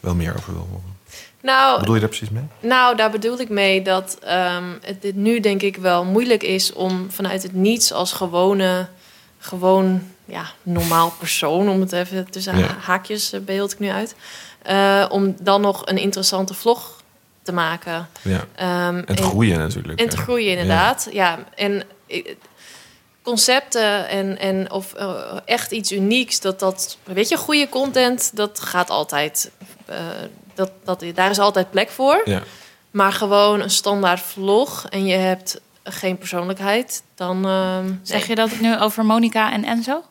wel meer over wil horen. Wat Nou, bedoel je daar precies mee? Nou, daar bedoel ik mee dat ehm, het dit nu denk ik wel moeilijk is om vanuit het niets als gewone, gewoon ja, normaal persoon, om het even tussen Ja. ha- haakjes eh, beeld ik nu uit, eh, om dan nog een interessante vlog te maken. Ja. Ehm, En te en- groeien natuurlijk. En te groeien, inderdaad. Ja, en eh, concepten en, en of echt iets unieks, dat dat, weet je, goede content, dat gaat altijd, eh, dat, dat, daar is altijd plek voor. Ja. Maar gewoon een standaard vlog en je hebt geen persoonlijkheid, dan. ehm, Zeg nee. je dat nu over Monica en Enzo?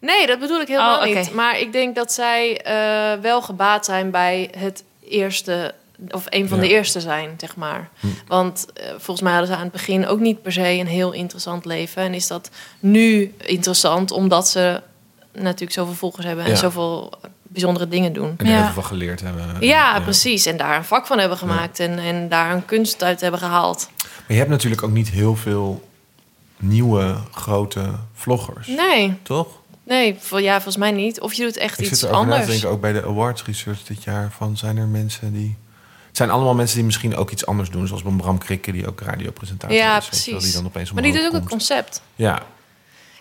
Nee, dat bedoel ik helemaal Oh, niet. Maar ik denk dat zij eh, wel gebaat zijn bij het eerste, of een van Ja. de eerste zijn, zeg maar. Hm. Want eh, volgens mij hadden ze aan het begin ook niet per se een heel interessant leven. En is dat nu interessant omdat ze natuurlijk zoveel volgers hebben en Ja. zoveel bijzondere dingen doen. En er Ja. heel veel van geleerd hebben. Ja, precies. En daar een vak van hebben gemaakt en, en daar een kunst uit hebben gehaald. Maar je hebt natuurlijk ook niet heel veel nieuwe, grote vloggers. Nee, Toch? Nee, vol- ja, volgens mij niet. Of je doet echt Ik iets zit anders. denken, ook bij de awards research dit jaar, van zijn er mensen die... Het zijn allemaal mensen die misschien ook iets anders doen, zoals Bram Krikke, die ook radiopresentator Ja, is. precies. Die dan opeens Maar die doet ook een komt. concept. Ja,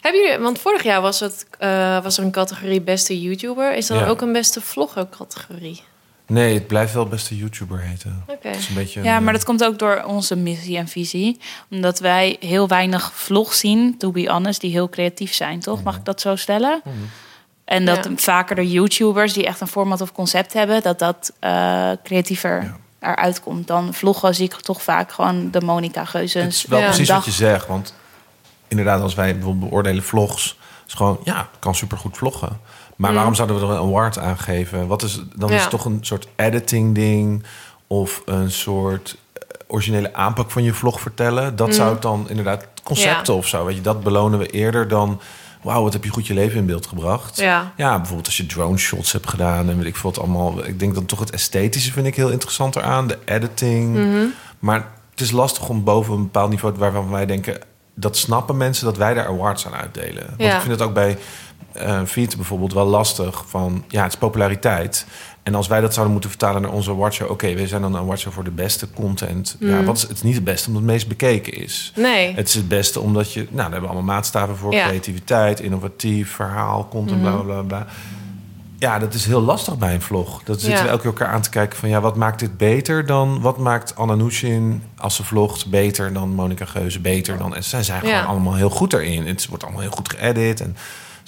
Hebben jullie, want vorig jaar was, het, eh, was er een categorie beste YouTuber. Is er Ja. ook een beste vlogger categorie? Nee, het blijft wel beste YouTuber heten. Oké. Het is een beetje Ja, een, maar eh, dat komt ook door onze missie en visie. Omdat wij heel weinig vlogs zien, to be honest, die heel creatief zijn, toch? Mag ik dat zo stellen? Mhm. En dat Ja. vaker de YouTubers die echt een format of concept hebben, dat dat eh, creatiever Ja. eruit komt. Dan vloggen zie ik toch vaak gewoon de Monica Geuzens. Het is wel Ja. precies wat je zegt. Want inderdaad, als wij bijvoorbeeld beoordelen vlogs... is gewoon, ja, het kan supergoed vloggen. Maar Mm. waarom zouden we er een award aan geven? Wat is, dan is het toch een soort editing ding... of een soort eh, originele aanpak van je vlog vertellen. Dat zou het dan inderdaad concepten of zo. Weet je, dat belonen we eerder dan... wauw, wat heb je goed je leven in beeld gebracht. Ja. Ja, bijvoorbeeld als je drone shots hebt gedaan en weet ik veel wat allemaal. Ik denk dan toch het esthetische vind ik heel interessant eraan. De editing. Mhm. Maar het is lastig om boven een bepaald niveau waarvan wij denken... dat snappen mensen dat wij daar awards aan uitdelen. Want Ja. ik vind het ook bij eh Feed bijvoorbeeld wel lastig van... ja, het is populariteit. En als wij dat zouden moeten vertalen naar onze awardshow... oké, we zijn dan een awardshow voor de beste content. Ja, Mm. wat is, het niet het beste omdat het meest bekeken is. Nee. Het is het beste omdat je... Nou, daar hebben we allemaal maatstaven voor. Ja. Creativiteit, innovatief, verhaal, content, Mhm. bla, bla, bla, bla. Ja, dat is heel lastig bij een vlog. Dat zitten Ja. we elke keer elkaar aan te kijken van... ja, wat maakt dit beter dan... wat maakt Anna Nushin als ze vlogt beter dan Monica Geuze beter dan... en zij zijn gewoon Ja. allemaal heel goed erin. Het wordt allemaal heel goed geëdit en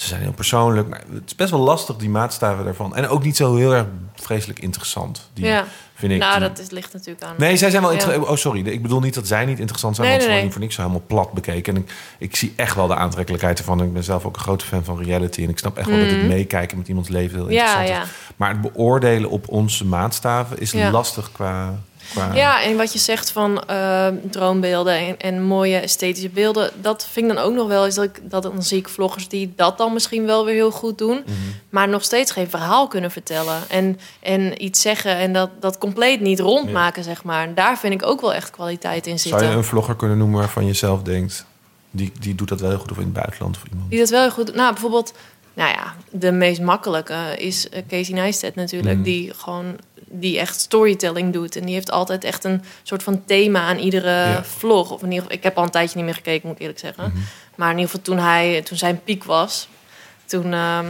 ze zijn heel persoonlijk. Maar het is best wel lastig, die maatstaven daarvan. En ook niet zo heel erg vreselijk interessant. Die, ja. Vind ik. Nou, dat is, ligt natuurlijk aan. Nee, zij zijn wel Ja. Oh, sorry. Ik bedoel niet dat zij niet interessant zijn, Nee, want ze nee, worden nee. voor niks zo helemaal plat bekeken. En ik, ik zie echt wel de aantrekkelijkheid ervan. Ik ben zelf ook een grote fan van reality. En ik snap echt wel dat het Mhm. meekijken met iemands leven heel Ja, interessant ja. is. Maar het beoordelen op onze maatstaven is Ja. lastig qua Qua... Ja, en wat je zegt van eh, droombeelden en, en mooie esthetische beelden, dat vind ik dan ook nog wel eens dat ik dat dan zie ik vloggers die dat dan misschien wel weer heel goed doen, Mhm. maar nog steeds geen verhaal kunnen vertellen en, en iets zeggen en dat, dat compleet niet rondmaken, zeg maar. En daar vind ik ook wel echt kwaliteit in Zou zitten. je een vlogger kunnen noemen waarvan je zelf denkt... Die, die doet dat wel heel goed of in het buitenland of iemand? Die dat wel heel goed. Nou, bijvoorbeeld, nou ja, de meest makkelijke is eh, Casey Neistat natuurlijk, Mm. die gewoon die echt storytelling doet en die heeft altijd echt een soort van thema aan iedere Ja. vlog. Of in ieder geval, ik heb al een tijdje niet meer gekeken, moet ik eerlijk zeggen. Mhm. Maar in ieder geval toen hij, toen zijn piek was, toen. ehm,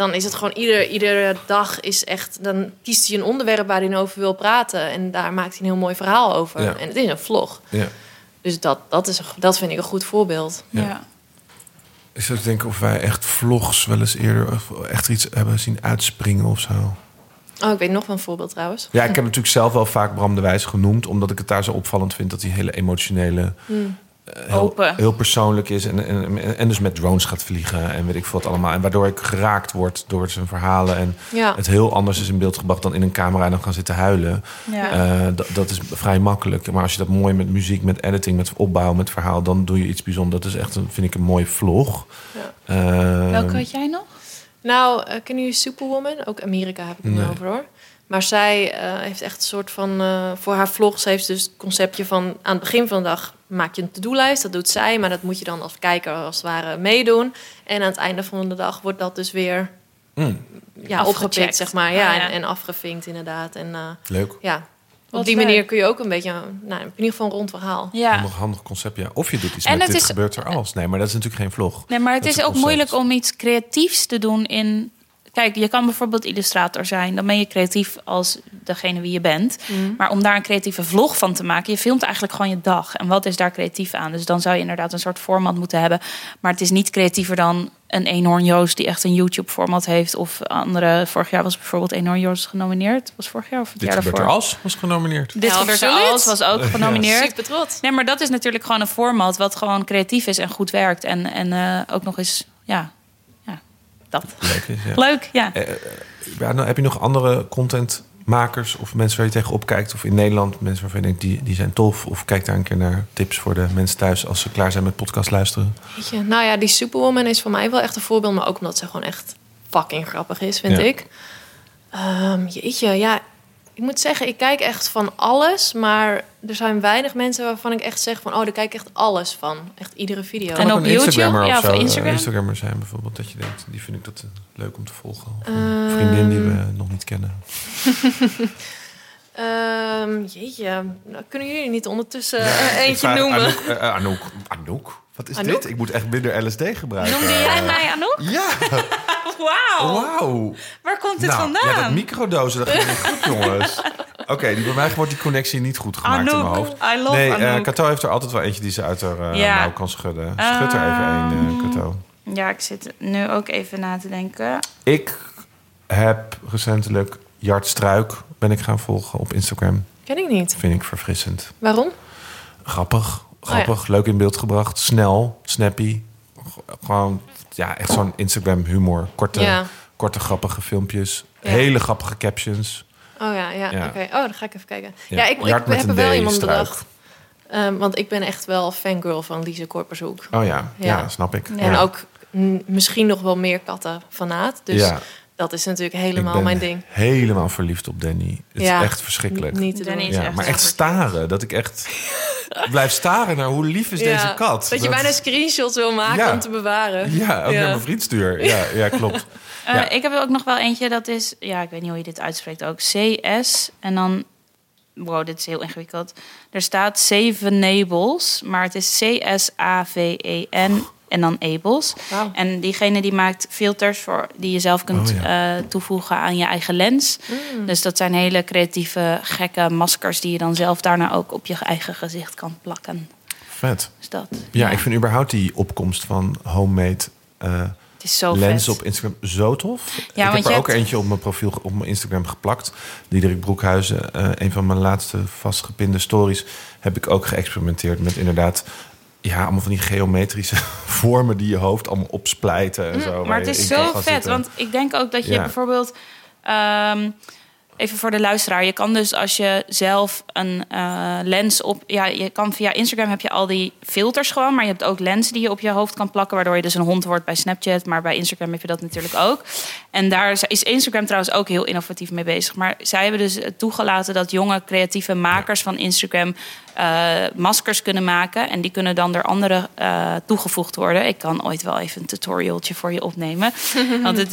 dan is het gewoon ieder, iedere dag is echt. Dan kiest hij een onderwerp waar hij over wil praten. En daar maakt hij een heel mooi verhaal over. Ja. En het is een vlog. Ja. Dus dat, dat, is, een- dat vind ik een goed voorbeeld. Ja. Ja. Ik zou denken of wij echt vlogs wel eens eerder... Of echt iets hebben zien uitspringen of zo. Oh, ik weet nog wel een voorbeeld trouwens. Ja, ik heb natuurlijk zelf wel vaak Bram de Wijs genoemd... omdat ik het daar zo opvallend vind dat hij hele emotionele... Hmm. Heel, Open. heel persoonlijk is en, en, en dus met drones gaat vliegen en weet ik veel wat allemaal. En waardoor ik geraakt word door zijn verhalen en Ja. het heel anders is in beeld gebracht dan in een camera en dan gaan zitten huilen. Ja. Eh, dat, is vrij makkelijk. Maar als je dat mooi met muziek, met editing, met opbouw, met verhaal, dan doe je iets bijzonders. Dat is echt, een, vind ik, een mooie vlog. Ja. Eh, Welke had jij nog? Nou, eh, kennen jullie Superwoman? Ook Amerika heb ik het Nee. over hoor. Maar zij eh, heeft echt een soort van... eh, voor haar vlogs heeft ze dus het conceptje van... aan het begin van de dag maak je een to-do-lijst. Dat doet zij, maar dat moet je dan als kijker als het ware meedoen. En aan het einde van de dag wordt dat dus weer mm, ja, opgepikt, zeg maar. Ja, Ah, ja. En, en afgevinkt inderdaad. En eh, leuk. ja, Wat op die leuk. manier kun je ook een beetje... Nou, in ieder geval een rond verhaal. Ja. Handig, handig concept, ja. Of je doet iets En met het dit is- gebeurt er als. Nee, maar dat is natuurlijk geen vlog. Nee, maar het Dat is ook concept. moeilijk om iets creatiefs te doen in. Kijk, je kan bijvoorbeeld illustrator zijn. Dan ben je creatief als degene wie je bent. Mhm. Maar om daar een creatieve vlog van te maken, je filmt eigenlijk gewoon je dag. En wat is daar creatief aan? Dus dan zou je inderdaad een soort format moeten hebben. Maar het is niet creatiever dan een Eenhoorn Joost die echt een YouTube-format heeft. Of andere. Vorig jaar was bijvoorbeeld Eenhoorn Joost genomineerd. Was vorig jaar of het Dit jaar er daarvoor? als was genomineerd. Dit gebeurt er als was ook genomineerd. Super trots. Nee, maar dat is natuurlijk gewoon een format wat gewoon creatief is en goed werkt. En, en eh, ook nog eens, ja dat. Leuk is, ja. Leuk, ja. Eh, ja, nou, heb je nog andere contentmakers of mensen waar je tegenop kijkt? Of in Nederland mensen waarvan je denkt, die, die zijn tof? Of kijk daar een keer naar tips voor de mensen thuis als ze klaar zijn met podcast luisteren. Weet je, nou ja, die Superwoman is voor mij wel echt een voorbeeld. Maar ook omdat ze gewoon echt fucking grappig is, vind Ja. ik. Ehm, jeetje, ja. Ik moet zeggen, ik kijk echt van alles. Maar er zijn weinig mensen waarvan ik echt zeg van... oh, daar kijk ik echt alles van. Echt iedere video. En Kan op een YouTube? Instagrammer Ja, of zo, eh, Instagram? Instagrammer zijn bijvoorbeeld. Dat je denkt, die vind ik dat eh, leuk om te volgen. Of Ehm. vriendin die we nog niet kennen. Ehm, jeetje, nou, kunnen jullie niet ondertussen Ja, eh, eentje noemen? Anouk, Anouk. Anouk? Wat is Anouk? dit? Ik moet echt minder LSD gebruiken. Noemde jij mij Anouk? Ja, Wauw, wauw. waar komt dit Nou, vandaan? ja, dat microdozen, dat ging niet goed, jongens. Oké, die bij mij wordt die connectie niet goed gemaakt in mijn hoofd. I love nee, eh Anouk. Kato heeft er altijd wel eentje die ze uit haar Ja. mouw kan schudden. Schud er even een, eh, Kato. Ja, ik zit nu ook even na te denken. Ik heb recentelijk Jart Struik ben ik gaan volgen op Instagram. Ken ik niet. Vind ik verfrissend. Waarom? Grappig, Oh grappig, leuk in beeld gebracht, snel, snappy. Gewoon, ja, echt zo'n Instagram humor. Korte, Ja. korte grappige filmpjes. Ja. Hele grappige captions. Oh ja, ja, Ja. oké. Oh, dan ga ik even kijken. Ja. Ja, ik, ik heb een wel D, iemand Struik. bedacht. Ehm, want ik ben echt wel fangirl van Lise Korpershoek. Oh ja, ja, Ja. snap ik. En Ja. ook misschien nog wel meer katten fanaat. Dus Ja. dat is natuurlijk Ik helemaal ben mijn ding. helemaal verliefd op Danny. Het Ja. is echt verschrikkelijk. Niet te Danny doen. is ja, echt maar echt staren. Dat ik echt blijf staren naar hoe lief is Ja, deze kat. Dat je bijna screenshots wil maken Ja. om te bewaren. Ja, ook Ja. naar mijn vriend stuur. Ja, ja klopt. Eh, Ja. Ik heb er ook nog wel eentje, dat is... Ja, ik weet niet hoe je dit uitspreekt ook. CS en dan... Wow, dit is heel ingewikkeld. Er staat Seven Nables, maar het is C-S-A-V-E-N en dan Ables. En diegene die maakt filters voor, die je zelf kunt Oh, eh, toevoegen aan je eigen lens. Mm. Dus dat zijn hele creatieve, gekke maskers die je dan zelf daarna ook op je eigen gezicht kan plakken. Vet. Dus dat. Ja, ik vind überhaupt die opkomst van homemade eh het is zo lens vet. op Instagram zo tof. ik want heb er ook hebt- eentje op mijn profiel, op mijn Instagram geplakt. Diederik Broekhuizen, eh, een van mijn laatste vastgepinde stories, heb ik ook geëxperimenteerd met inderdaad... Ja, allemaal van die geometrische vormen die je hoofd allemaal opsplijten en zo. Mm, Maar het is zo vet, want ik denk ook dat je Ja. bijvoorbeeld... ehm, even voor de luisteraar. Je kan dus als je zelf een eh, lens op... Ja, je kan via Instagram heb je al die filters gewoon. Maar je hebt ook lenzen die je op je hoofd kan plakken. Waardoor je dus een hond wordt bij Snapchat. Maar bij Instagram heb je dat natuurlijk ook. En daar is Instagram trouwens ook heel innovatief mee bezig. Maar zij hebben dus toegelaten dat jonge creatieve makers van Instagram... eh, maskers kunnen maken. En die kunnen dan door anderen eh, toegevoegd worden. Ik kan ooit wel even een tutorialtje voor je opnemen. Want het,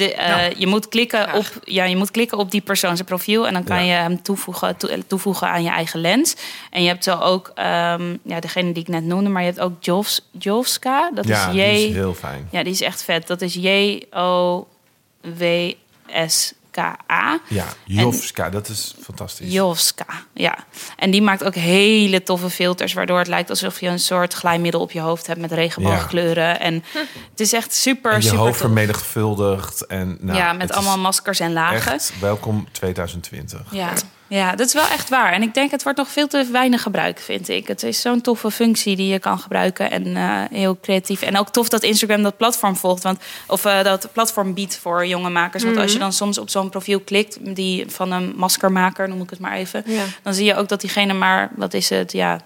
je, moet klikken op, ja, je moet klikken op die persoon zijn profiel. En dan kan Ja. je hem toevoegen, toe- toevoegen aan je eigen lens. En je hebt zo ook, ehm, ja, degene die ik net noemde. Maar je hebt ook Jovs, Jovska. Dat ja, is die is J... heel fijn. Ja, die is echt vet. Dat is Ja, Jovska, dat is fantastisch. Jovska, ja. En die maakt ook hele toffe filters, waardoor het lijkt alsof je een soort glijmiddel op je hoofd hebt met regenboogkleuren. En het is echt super, en je super hoofd vermenigvuldigd. En, nou, ja, met allemaal maskers en lagen. Echt welkom 2020. Ja. Ja, dat is wel echt waar. En ik denk, het wordt nog veel te weinig gebruikt, vind ik. Het is zo'n toffe functie die je kan gebruiken. En eh, heel creatief. En ook tof dat Instagram dat platform volgt. Want, of eh, dat platform biedt voor jonge makers. Want als je dan soms op zo'n profiel klikt... die van een maskermaker, noem ik het maar even... Ja. dan zie je ook dat diegene maar, wat is het, ja, 10.000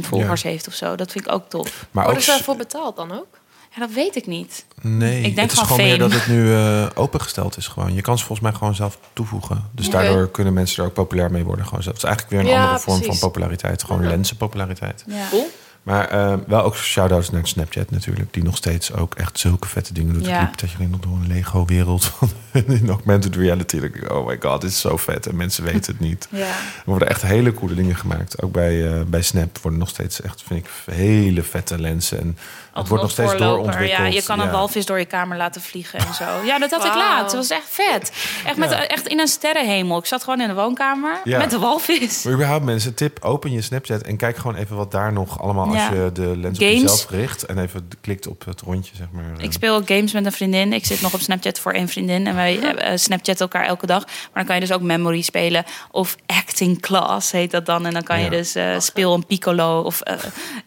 volgers heeft of zo. Dat vind ik ook tof. Maar ook, Worden ze daarvoor betaald dan ook? Ja, dat weet ik niet. nee, Ik denk het is gewoon meer dat het nu eh, opengesteld is. Gewoon. Je kan ze volgens mij gewoon zelf toevoegen. Dus daardoor kunnen mensen er ook populair mee worden. Gewoon zelf. Het is eigenlijk weer een Ja, andere vorm precies. van populariteit. Gewoon lenzenpopulariteit. Ja. Cool. Maar eh, wel ook shout-outs naar Snapchat natuurlijk. Die nog steeds ook echt zulke vette dingen doet. Ja. Ik liep dat je nog door een Lego-wereld van in augmented reality. Ik, oh my god, dit is zo vet. En mensen weten het niet. Ja. Er worden echt hele coole dingen gemaakt. Ook bij, eh, bij Snap worden nog steeds echt, vind ik, hele vette lenzen. En het wordt nog steeds voorloper. doorontwikkeld. Ja, je kan een Ja. walvis door je kamer laten vliegen en zo. Ja, dat had ik laat. Dat was echt vet. Echt, met, Ja. echt in een sterrenhemel. Ik zat gewoon in de woonkamer Ja. met de walvis. Maar überhaupt mensen, tip, open je Snapchat en kijk gewoon even wat daar nog allemaal... Ja. als je de lens op Games. jezelf richt en even klikt op het rondje, zeg maar. eh. Ik speel games met een vriendin. Ik zit nog op Snapchat voor één vriendin. En wij eh, Snapchat elkaar elke dag. Maar dan kan je dus ook memory spelen. Of acting class heet dat dan. En dan kan je Ja. dus eh, speel een piccolo. Of eh,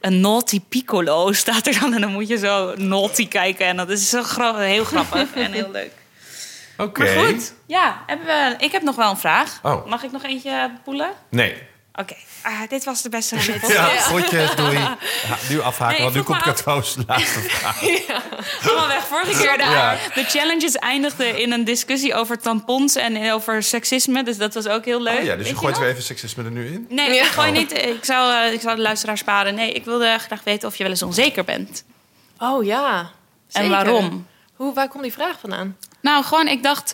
een naughty piccolo staat er dan. En dan moet je zo naughty kijken. En dat is zo grappig, heel grappig en heel leuk. Oké. Maar goed, ja, hebben we, ik heb nog wel een vraag. Oh. Mag ik nog eentje poelen? Nee. Oké, ah, dit was de beste. Ja, groetjes, doei. Ja, nu afhaken, Nee, want nu komt Kato's laatste vraag. Allemaal weg. Vorige keer de, Ja. de challenges eindigden in een discussie over tampons en over seksisme. Dus dat was ook heel leuk. Oh ja, dus Weet je je gooit weer even seksisme er nu in? Nee, Ja. ik gooi niet. Ik zou, eh, ik zou de luisteraar sparen. Nee, ik wilde graag weten of je wel eens onzeker bent. Oh ja. En waarom? Hoe, waar komt die vraag vandaan? Nou, gewoon, ik dacht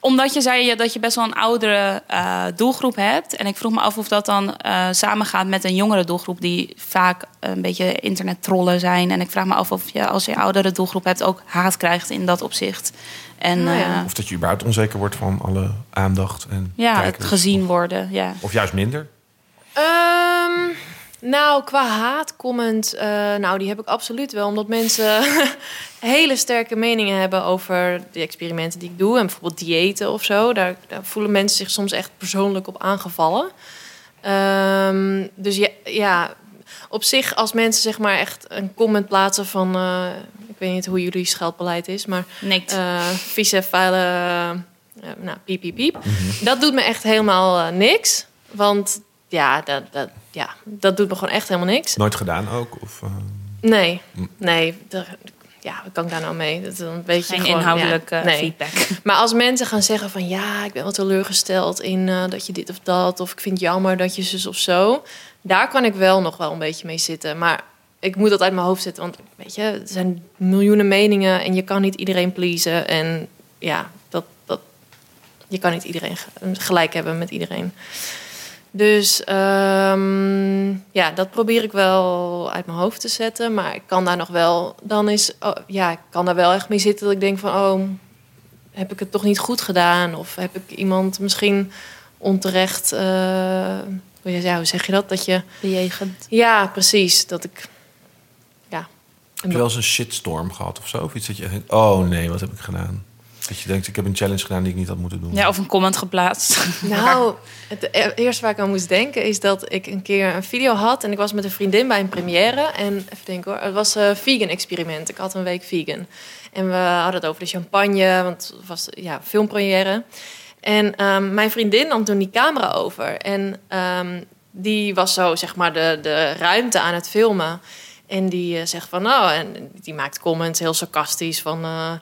omdat je zei dat je best wel een oudere eh, doelgroep hebt. En ik vroeg me af of dat dan eh, samengaat met een jongere doelgroep... die vaak een beetje internettrollen zijn. En ik vraag me af of je als je een oudere doelgroep hebt... ook haat krijgt in dat opzicht. En Nou ja. ja, Of dat je überhaupt onzeker wordt van alle aandacht en ja het gezien worden. Ja. Of juist minder? Ehm, nou, qua haatcomment, eh nou, die heb ik absoluut wel. Omdat mensen hele sterke meningen hebben over de experimenten die ik doe. En bijvoorbeeld diëten of zo. Daar, daar voelen mensen zich soms echt persoonlijk op aangevallen. Ehm, dus ja, ja, op zich als mensen zeg maar echt een comment plaatsen van... eh, ik weet niet hoe jullie scheldbeleid is, maar... Nikt. eh vieze, vuile, eh, nou, piep, piep, piep. Dat doet me echt helemaal eh, niks. Want ja dat, dat, ja, dat doet me gewoon echt helemaal niks. Nooit gedaan ook? Of, eh, Nee, nee. daar- ja, wat kan ik daar nou mee? Dat is een beetje Geen gewoon, inhoudelijk ja, eh, nee. feedback. Maar als mensen gaan zeggen van... ja, ik ben wel teleurgesteld in eh, dat je dit of dat... of ik vind het jammer dat je zus of zo... daar kan ik wel nog wel een beetje mee zitten. Maar ik moet dat uit mijn hoofd zetten. Want weet je, er zijn miljoenen meningen... en je kan niet iedereen pleasen. En ja, dat, dat, je kan niet iedereen ge- gelijk hebben met iedereen. Dus ehm, ja, dat probeer ik wel uit mijn hoofd te zetten. Maar ik kan daar nog wel... dan is... oh, ja, ik kan daar wel echt mee zitten dat ik denk van... oh, heb ik het toch niet goed gedaan? Of heb ik iemand misschien onterecht... eh, hoe ja, hoe zeg je dat? Dat je... Bejegend. Ja, precies. Dat ik... Ja. heb je wel eens een shitstorm gehad of zo? Of iets dat je denkt, oh nee, wat heb ik gedaan? Dat je denkt, ik heb een challenge gedaan die ik niet had moeten doen. Ja, of een comment geplaatst. Nou, het e- eerste waar ik aan moest denken is dat ik een keer een video had en ik was met een vriendin bij een première. En even denken hoor, het was een vegan experiment. Ik had een week vegan. En we hadden het over de champagne, want het was ja, filmpremière. En ehm, mijn vriendin nam toen die camera over. En ehm, die was zo, zeg maar, de, de ruimte aan het filmen. En die eh, zegt van, nou, en die maakt comments heel sarcastisch van... eh,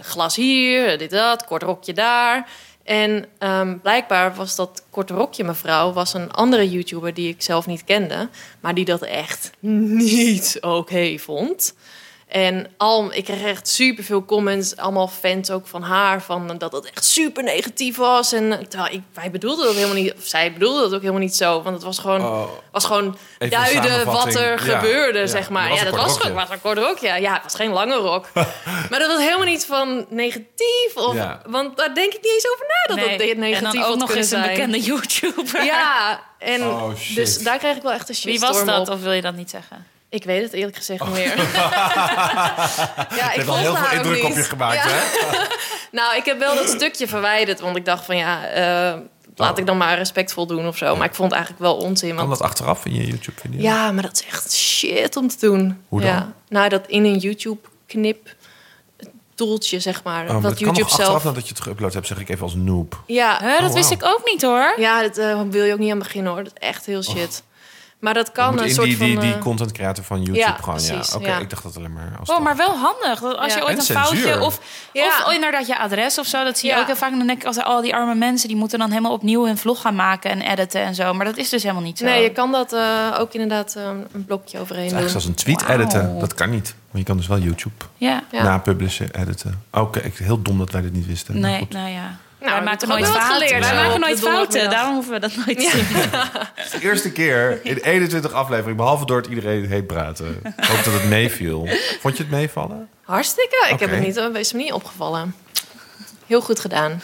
glas hier, dit, dat, kort rokje daar. En ehm, blijkbaar was dat korte rokje mevrouw... was een andere YouTuber die ik zelf niet kende... maar die dat echt niet oké vond... En al, ik kreeg echt super veel comments, allemaal fans ook van haar, van dat het echt super negatief was. En terwijl ik, wij bedoelden dat helemaal niet, of zij bedoelde dat ook helemaal niet zo, want het was gewoon, Oh. was gewoon duiden wat er Ja, gebeurde, ja. zeg maar. Ja, dat was gewoon was een kort rokje. Ja, het was geen lange rok. maar dat was helemaal niet van negatief, of, Ja. want daar denk ik niet eens over na dat Nee. dat negatief en dan ook nog eens een bekende YouTuber. Ja, en Oh, shit. dus daar kreeg ik wel echt een Wie shitstorm was dat, op. of wil je dat niet zeggen? Ik weet het eerlijk gezegd niet meer. ja, ik heeft al heel veel indruk op je gemaakt, Ja. hè? Nou, ik heb wel dat stukje verwijderd, want ik dacht van ja, eh, laat Oh. ik dan maar respectvol doen of zo. Maar ik vond het eigenlijk wel onzin. Kan Want, dat achteraf in je YouTube-video? ja, maar dat is echt shit om te doen. Hoe dan? Ja. Nou, dat in een YouTube-knip doeltje, zeg maar. Oh, maar dat het kan YouTube zelf. nadat je het geüpload hebt, zeg ik even als noob. Ja, Hè, dat Oh, wist ik ook niet hoor. ja dat eh, wil je ook niet aan beginnen hoor. Dat is echt heel shit. Maar dat kan een in soort die, van... die, die eh, content creator van YouTube ja, gewoon. precies, ja, oké. ja. Ik dacht dat alleen maar als Oh, maar wel handig. Dat als Ja. je ooit En een censuur. foutje of, Ja. of inderdaad je adres of zo, dat zie je Ja. ook heel vaak. Dan denk ik altijd, al die arme mensen die moeten dan helemaal opnieuw hun vlog gaan maken en editen en zo. Maar dat is dus helemaal niet zo. Nee, je kan dat eh, ook inderdaad eh, een blokje overheen doen. eigenlijk als een tweet editen. Dat kan niet. Maar je kan dus wel YouTube Ja. Ja. na publishen editen. Oké, ik- heel dom dat wij dit niet wisten. Nee, nou ja. Nou, wij we maken hebben nooit fouten. geleerd Wij zo maken op nooit de fouten. donderdagmiddag. Daarom hoeven we dat nooit te zien. Het is de eerste keer in 21 afleveringen, behalve door het iedereen heen praten. Ik hoop dat het meeviel. Vond je het meevallen? Hartstikke. Ik heb het niet, is me niet opgevallen. Heel goed gedaan.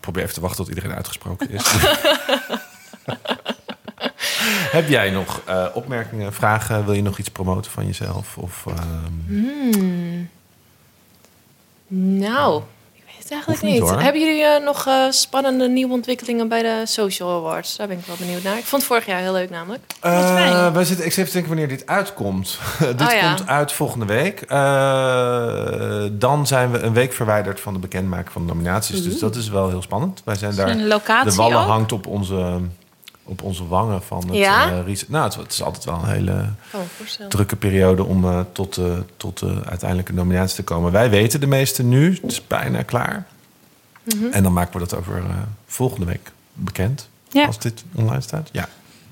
Probeer even te wachten tot iedereen uitgesproken is. Heb jij nog eh, opmerkingen, vragen? Wil je nog iets promoten van jezelf? Of, ehm, Nou, ik weet het eigenlijk niet. Hebben jullie eh, nog eh, spannende nieuwe ontwikkelingen bij de Social Awards? Daar ben ik wel benieuwd naar. Ik vond het vorig jaar heel leuk namelijk. Eh, fijn. wij zitten, ik zit even te denken wanneer dit uitkomt. dit Oh, ja. komt uit volgende week. Eh, dan zijn we een week verwijderd van de bekendmaking van de nominaties. Dus dat is wel heel spannend. Wij zijn daar. Een locatie De wallen ook? hangt op onze, op onze wangen van het Ja? eh. Nou, het, het is altijd wel een hele voorstellen. drukke periode om eh, tot, eh, tot de uiteindelijke nominatie te komen. Wij weten de meeste nu. Het is bijna klaar. Mhm. En dan maken we dat over volgende week bekend. Ja. Als dit online staat. Ja.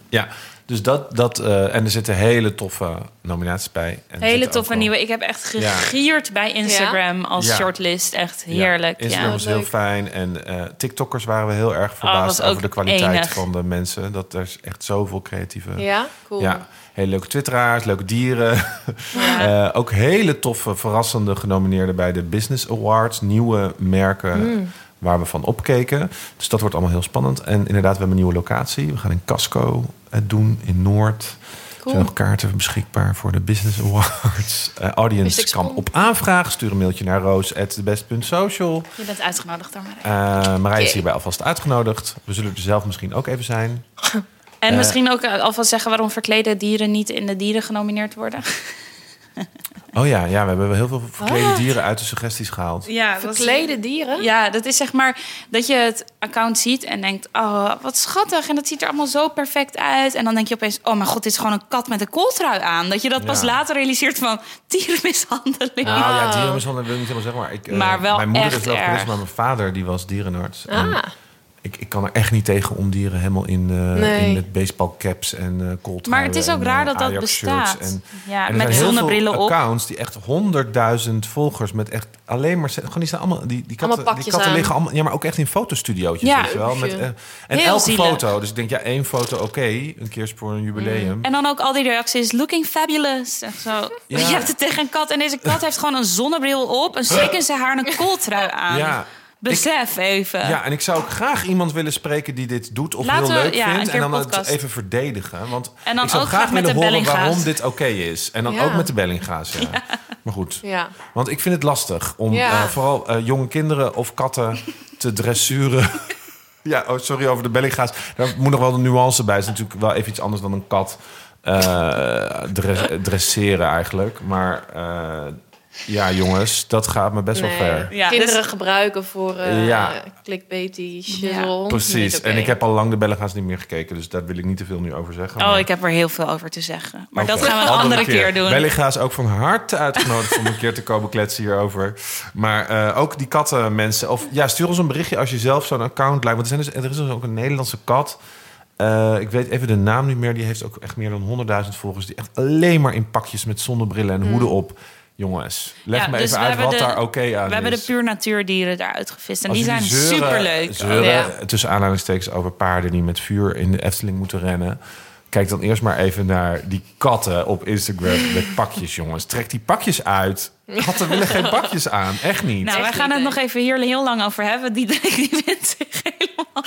Ja. Dus dat, dat eh, en er zitten hele toffe nominaties bij. En Hele toffe wel- nieuwe. Ik heb echt gegierd bij Instagram als Ja. shortlist. Echt Ja, heerlijk. Instagram Ja. was heel Leuk. fijn. En eh, TikTokkers waren we heel erg verbaasd was ook over de kwaliteit enig. van de mensen. Dat er is echt zoveel creatieve. Ja, cool. Ja, hele leuke twitteraars, leuke dieren. Ja. Eh, ook hele toffe, verrassende genomineerden bij de Business Awards. Nieuwe merken Mm. waar we van opkeken. Dus dat wordt allemaal heel spannend. En inderdaad, we hebben een nieuwe locatie. We gaan in Casco doen, in Noord. Er zijn nog kaarten beschikbaar voor de Business Awards. Eh, audience kan op aanvraag. Stuur een mailtje naar roos.debest.social. Je bent uitgenodigd door mij. Eh Marij is hierbij alvast uitgenodigd. We zullen er zelf misschien ook even zijn. En Eh, misschien ook alvast zeggen waarom verklede dieren niet in de dieren genomineerd worden. Oh ja, ja we hebben wel heel veel verklede dieren uit de suggesties gehaald. Ja, Verklede dieren? Ja, dat is zeg maar dat je het account ziet en denkt: Oh, wat schattig. En dat ziet er allemaal zo perfect uit. En dan denk je opeens: Oh mijn god, dit is gewoon een kat met een kooltrui aan. Dat je dat pas Ja. later realiseert van dierenmishandeling. Nou ja, Ah. dierenmishandeling wil ik niet helemaal zeggen, maar ik. eh, Maar wel Mijn moeder echt is wel erg. geweest, maar mijn vader die was dierenarts. En Ah, ik, ik kan er echt niet tegen om dieren helemaal in, eh Nee. in met baseballcaps en eh kooltruien Maar het is ook en, raar eh, dat dat bestaat. En, ja, en met zonnebrillen op. accounts die echt honderdduizend volgers met echt alleen maar gewoon die allemaal die die katten, die katten liggen allemaal ja maar ook echt in fotostudiootjes Ja. weet je wel met en Heel elke zielig. foto dus ik denk ja één foto oké een keer voor een jubileum En dan ook al die reacties, looking fabulous. Echt zo. Ja. Je hebt het tegen een kat en deze kat heeft gewoon een zonnebril op, een in zijn haar en een kooltrui aan. ja Besef even. Ja, en ik zou ook graag iemand willen spreken die dit doet of Laten heel we- leuk ja, vindt. En dan podcast. het even verdedigen. Want En dan ik zou ook graag willen de horen Bellinga's. waarom dit oké is. En dan Ja. ook met de Bellinga's, ja. Maar goed. ja. Want ik vind het lastig om Ja. eh, vooral eh, jonge kinderen of katten te dressuren. ja, oh, sorry over de Bellinga's. Daar moet nog wel de nuance bij. Het is natuurlijk wel even iets anders dan een kat eh, dres- dresseren eigenlijk. Maar eh, Ja, jongens, dat gaat me best Nee. wel ver. Ja, Kinderen dus- gebruiken voor eh Ja. clickbaity shizzle. Ja, Precies. En ik heb al lang de Bellenga's niet meer gekeken, dus daar wil ik niet te veel nu over zeggen. Oh, maar- ik heb er heel veel over te zeggen. Maar dat gaan we een andere keer, doen. Bellinga is ook van harte uitgenodigd om een keer te komen kletsen hierover. Maar eh, ook die kattenmensen. Of ja, stuur ons een berichtje als je zelf zo'n account lijkt. Want er, zijn dus, er is dus ook een Nederlandse kat. Eh, ik weet even de naam niet meer. Die heeft ook echt meer dan 100.000 volgers. Die echt alleen maar in pakjes met zonnebrillen en hoeden op. Jongens, leg Ja, me dus even uit wat de- daar oké aan We hebben de is. puur natuurdieren daar uitgevist. En Als die zijn zeuren- superleuk. Zeuren, Ja. tussen aanhalingstekens over paarden die met vuur in de Efteling moeten rennen. Kijk dan eerst maar even naar die katten op Instagram met pakjes, jongens. Trek die pakjes uit. Katten willen geen pakjes aan, echt niet. Nou, wij gaan het nog even hier heel lang over hebben. Die, die vindt zich helemaal...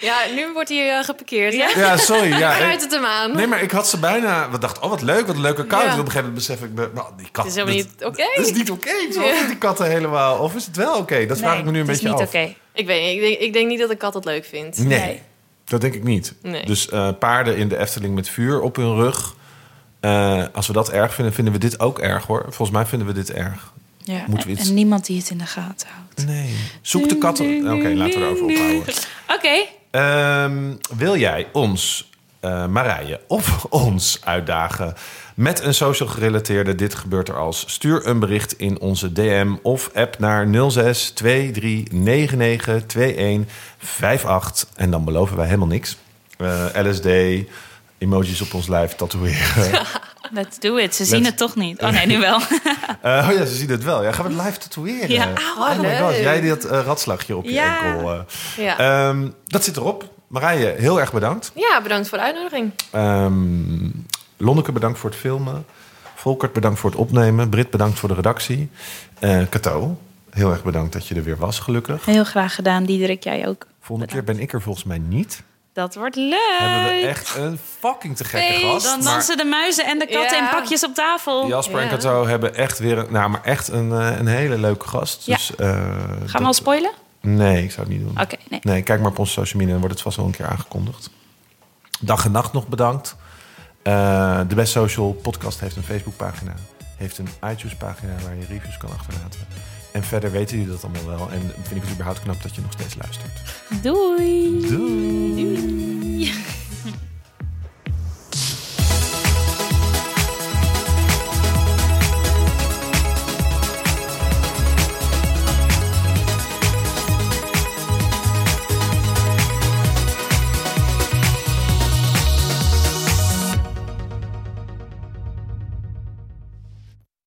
Ja, nu wordt hij eh, geparkeerd. Ja? Ja? Sorry. Ja, ik- het hem aan. nee, maar ik had ze bijna... We dachten, oh, wat leuk, wat een leuke. Ja. En op een gegeven moment besef ik... me, Nou, die kat, Het is helemaal niet oké. Dat is niet oké. Zo Ja. die katten helemaal. Of is het wel oké? Dat vraag ik me nu een het is beetje niet af. oké. Ik weet niet. Ik denk, ik denk niet dat een kat het leuk vindt. Nee, Nee. dat denk ik niet. Nee. Dus eh, paarden in de Efteling met vuur op hun rug. eh, als we dat erg vinden, vinden we dit ook erg hoor. Volgens mij vinden we dit erg. Ja, Moeten we iets- En niemand die het in de gaten houdt. Nee. Zoek de katten. Oké, laten we erover ophouden. Oké. Ehm, wil jij ons, eh Marije, of ons uitdagen met een social gerelateerde Dit gebeurt er als? Stuur een bericht in onze DM of app naar 06 23 99 21 58. En dan beloven wij helemaal niks. Eh, LSD, emojis op ons lijf tatoeëren. Let's do it. Ze zien het toch niet. Oh nee, nu wel. Eh, oh ja, ze zien het wel. Ja, gaan we het live tatoeëren? Ja. Oh my leuk. god, jij dat eh, ratslagje op je enkel. eh. Ja. Ehm, dat zit erop. Marije, heel erg bedankt. ja, bedankt voor de uitnodiging. Ehm Lonneke, bedankt voor het filmen. Volkert, bedankt voor het opnemen. Brit, bedankt voor de redactie. Eh Cato, heel erg bedankt dat je er weer was, gelukkig. Heel graag gedaan, Diederik. Jij ook. Volgende keer ben ik er volgens mij niet. Dat wordt leuk. Hebben we echt een fucking te gekke Feest. gast. Dan Maar dansen de muizen en de katten Ja. in pakjes op tafel. Jasper en Ja. Cato hebben echt weer een, nou, maar echt een, eh, een hele leuke gast. Ja. Dus, eh, Gaan dat- we al spoilen? Nee, ik zou het niet doen. Oké, nee. Nee, kijk maar op onze social media, dan wordt het vast wel een keer aangekondigd. Dag en nacht nog bedankt. Eh, de Best Social podcast heeft een Facebookpagina. Heeft een iTunes-pagina waar je reviews kan achterlaten. En verder weten jullie dat allemaal wel. En vind ik het überhaupt knap dat je nog steeds luistert. Doei. Doei. Doei.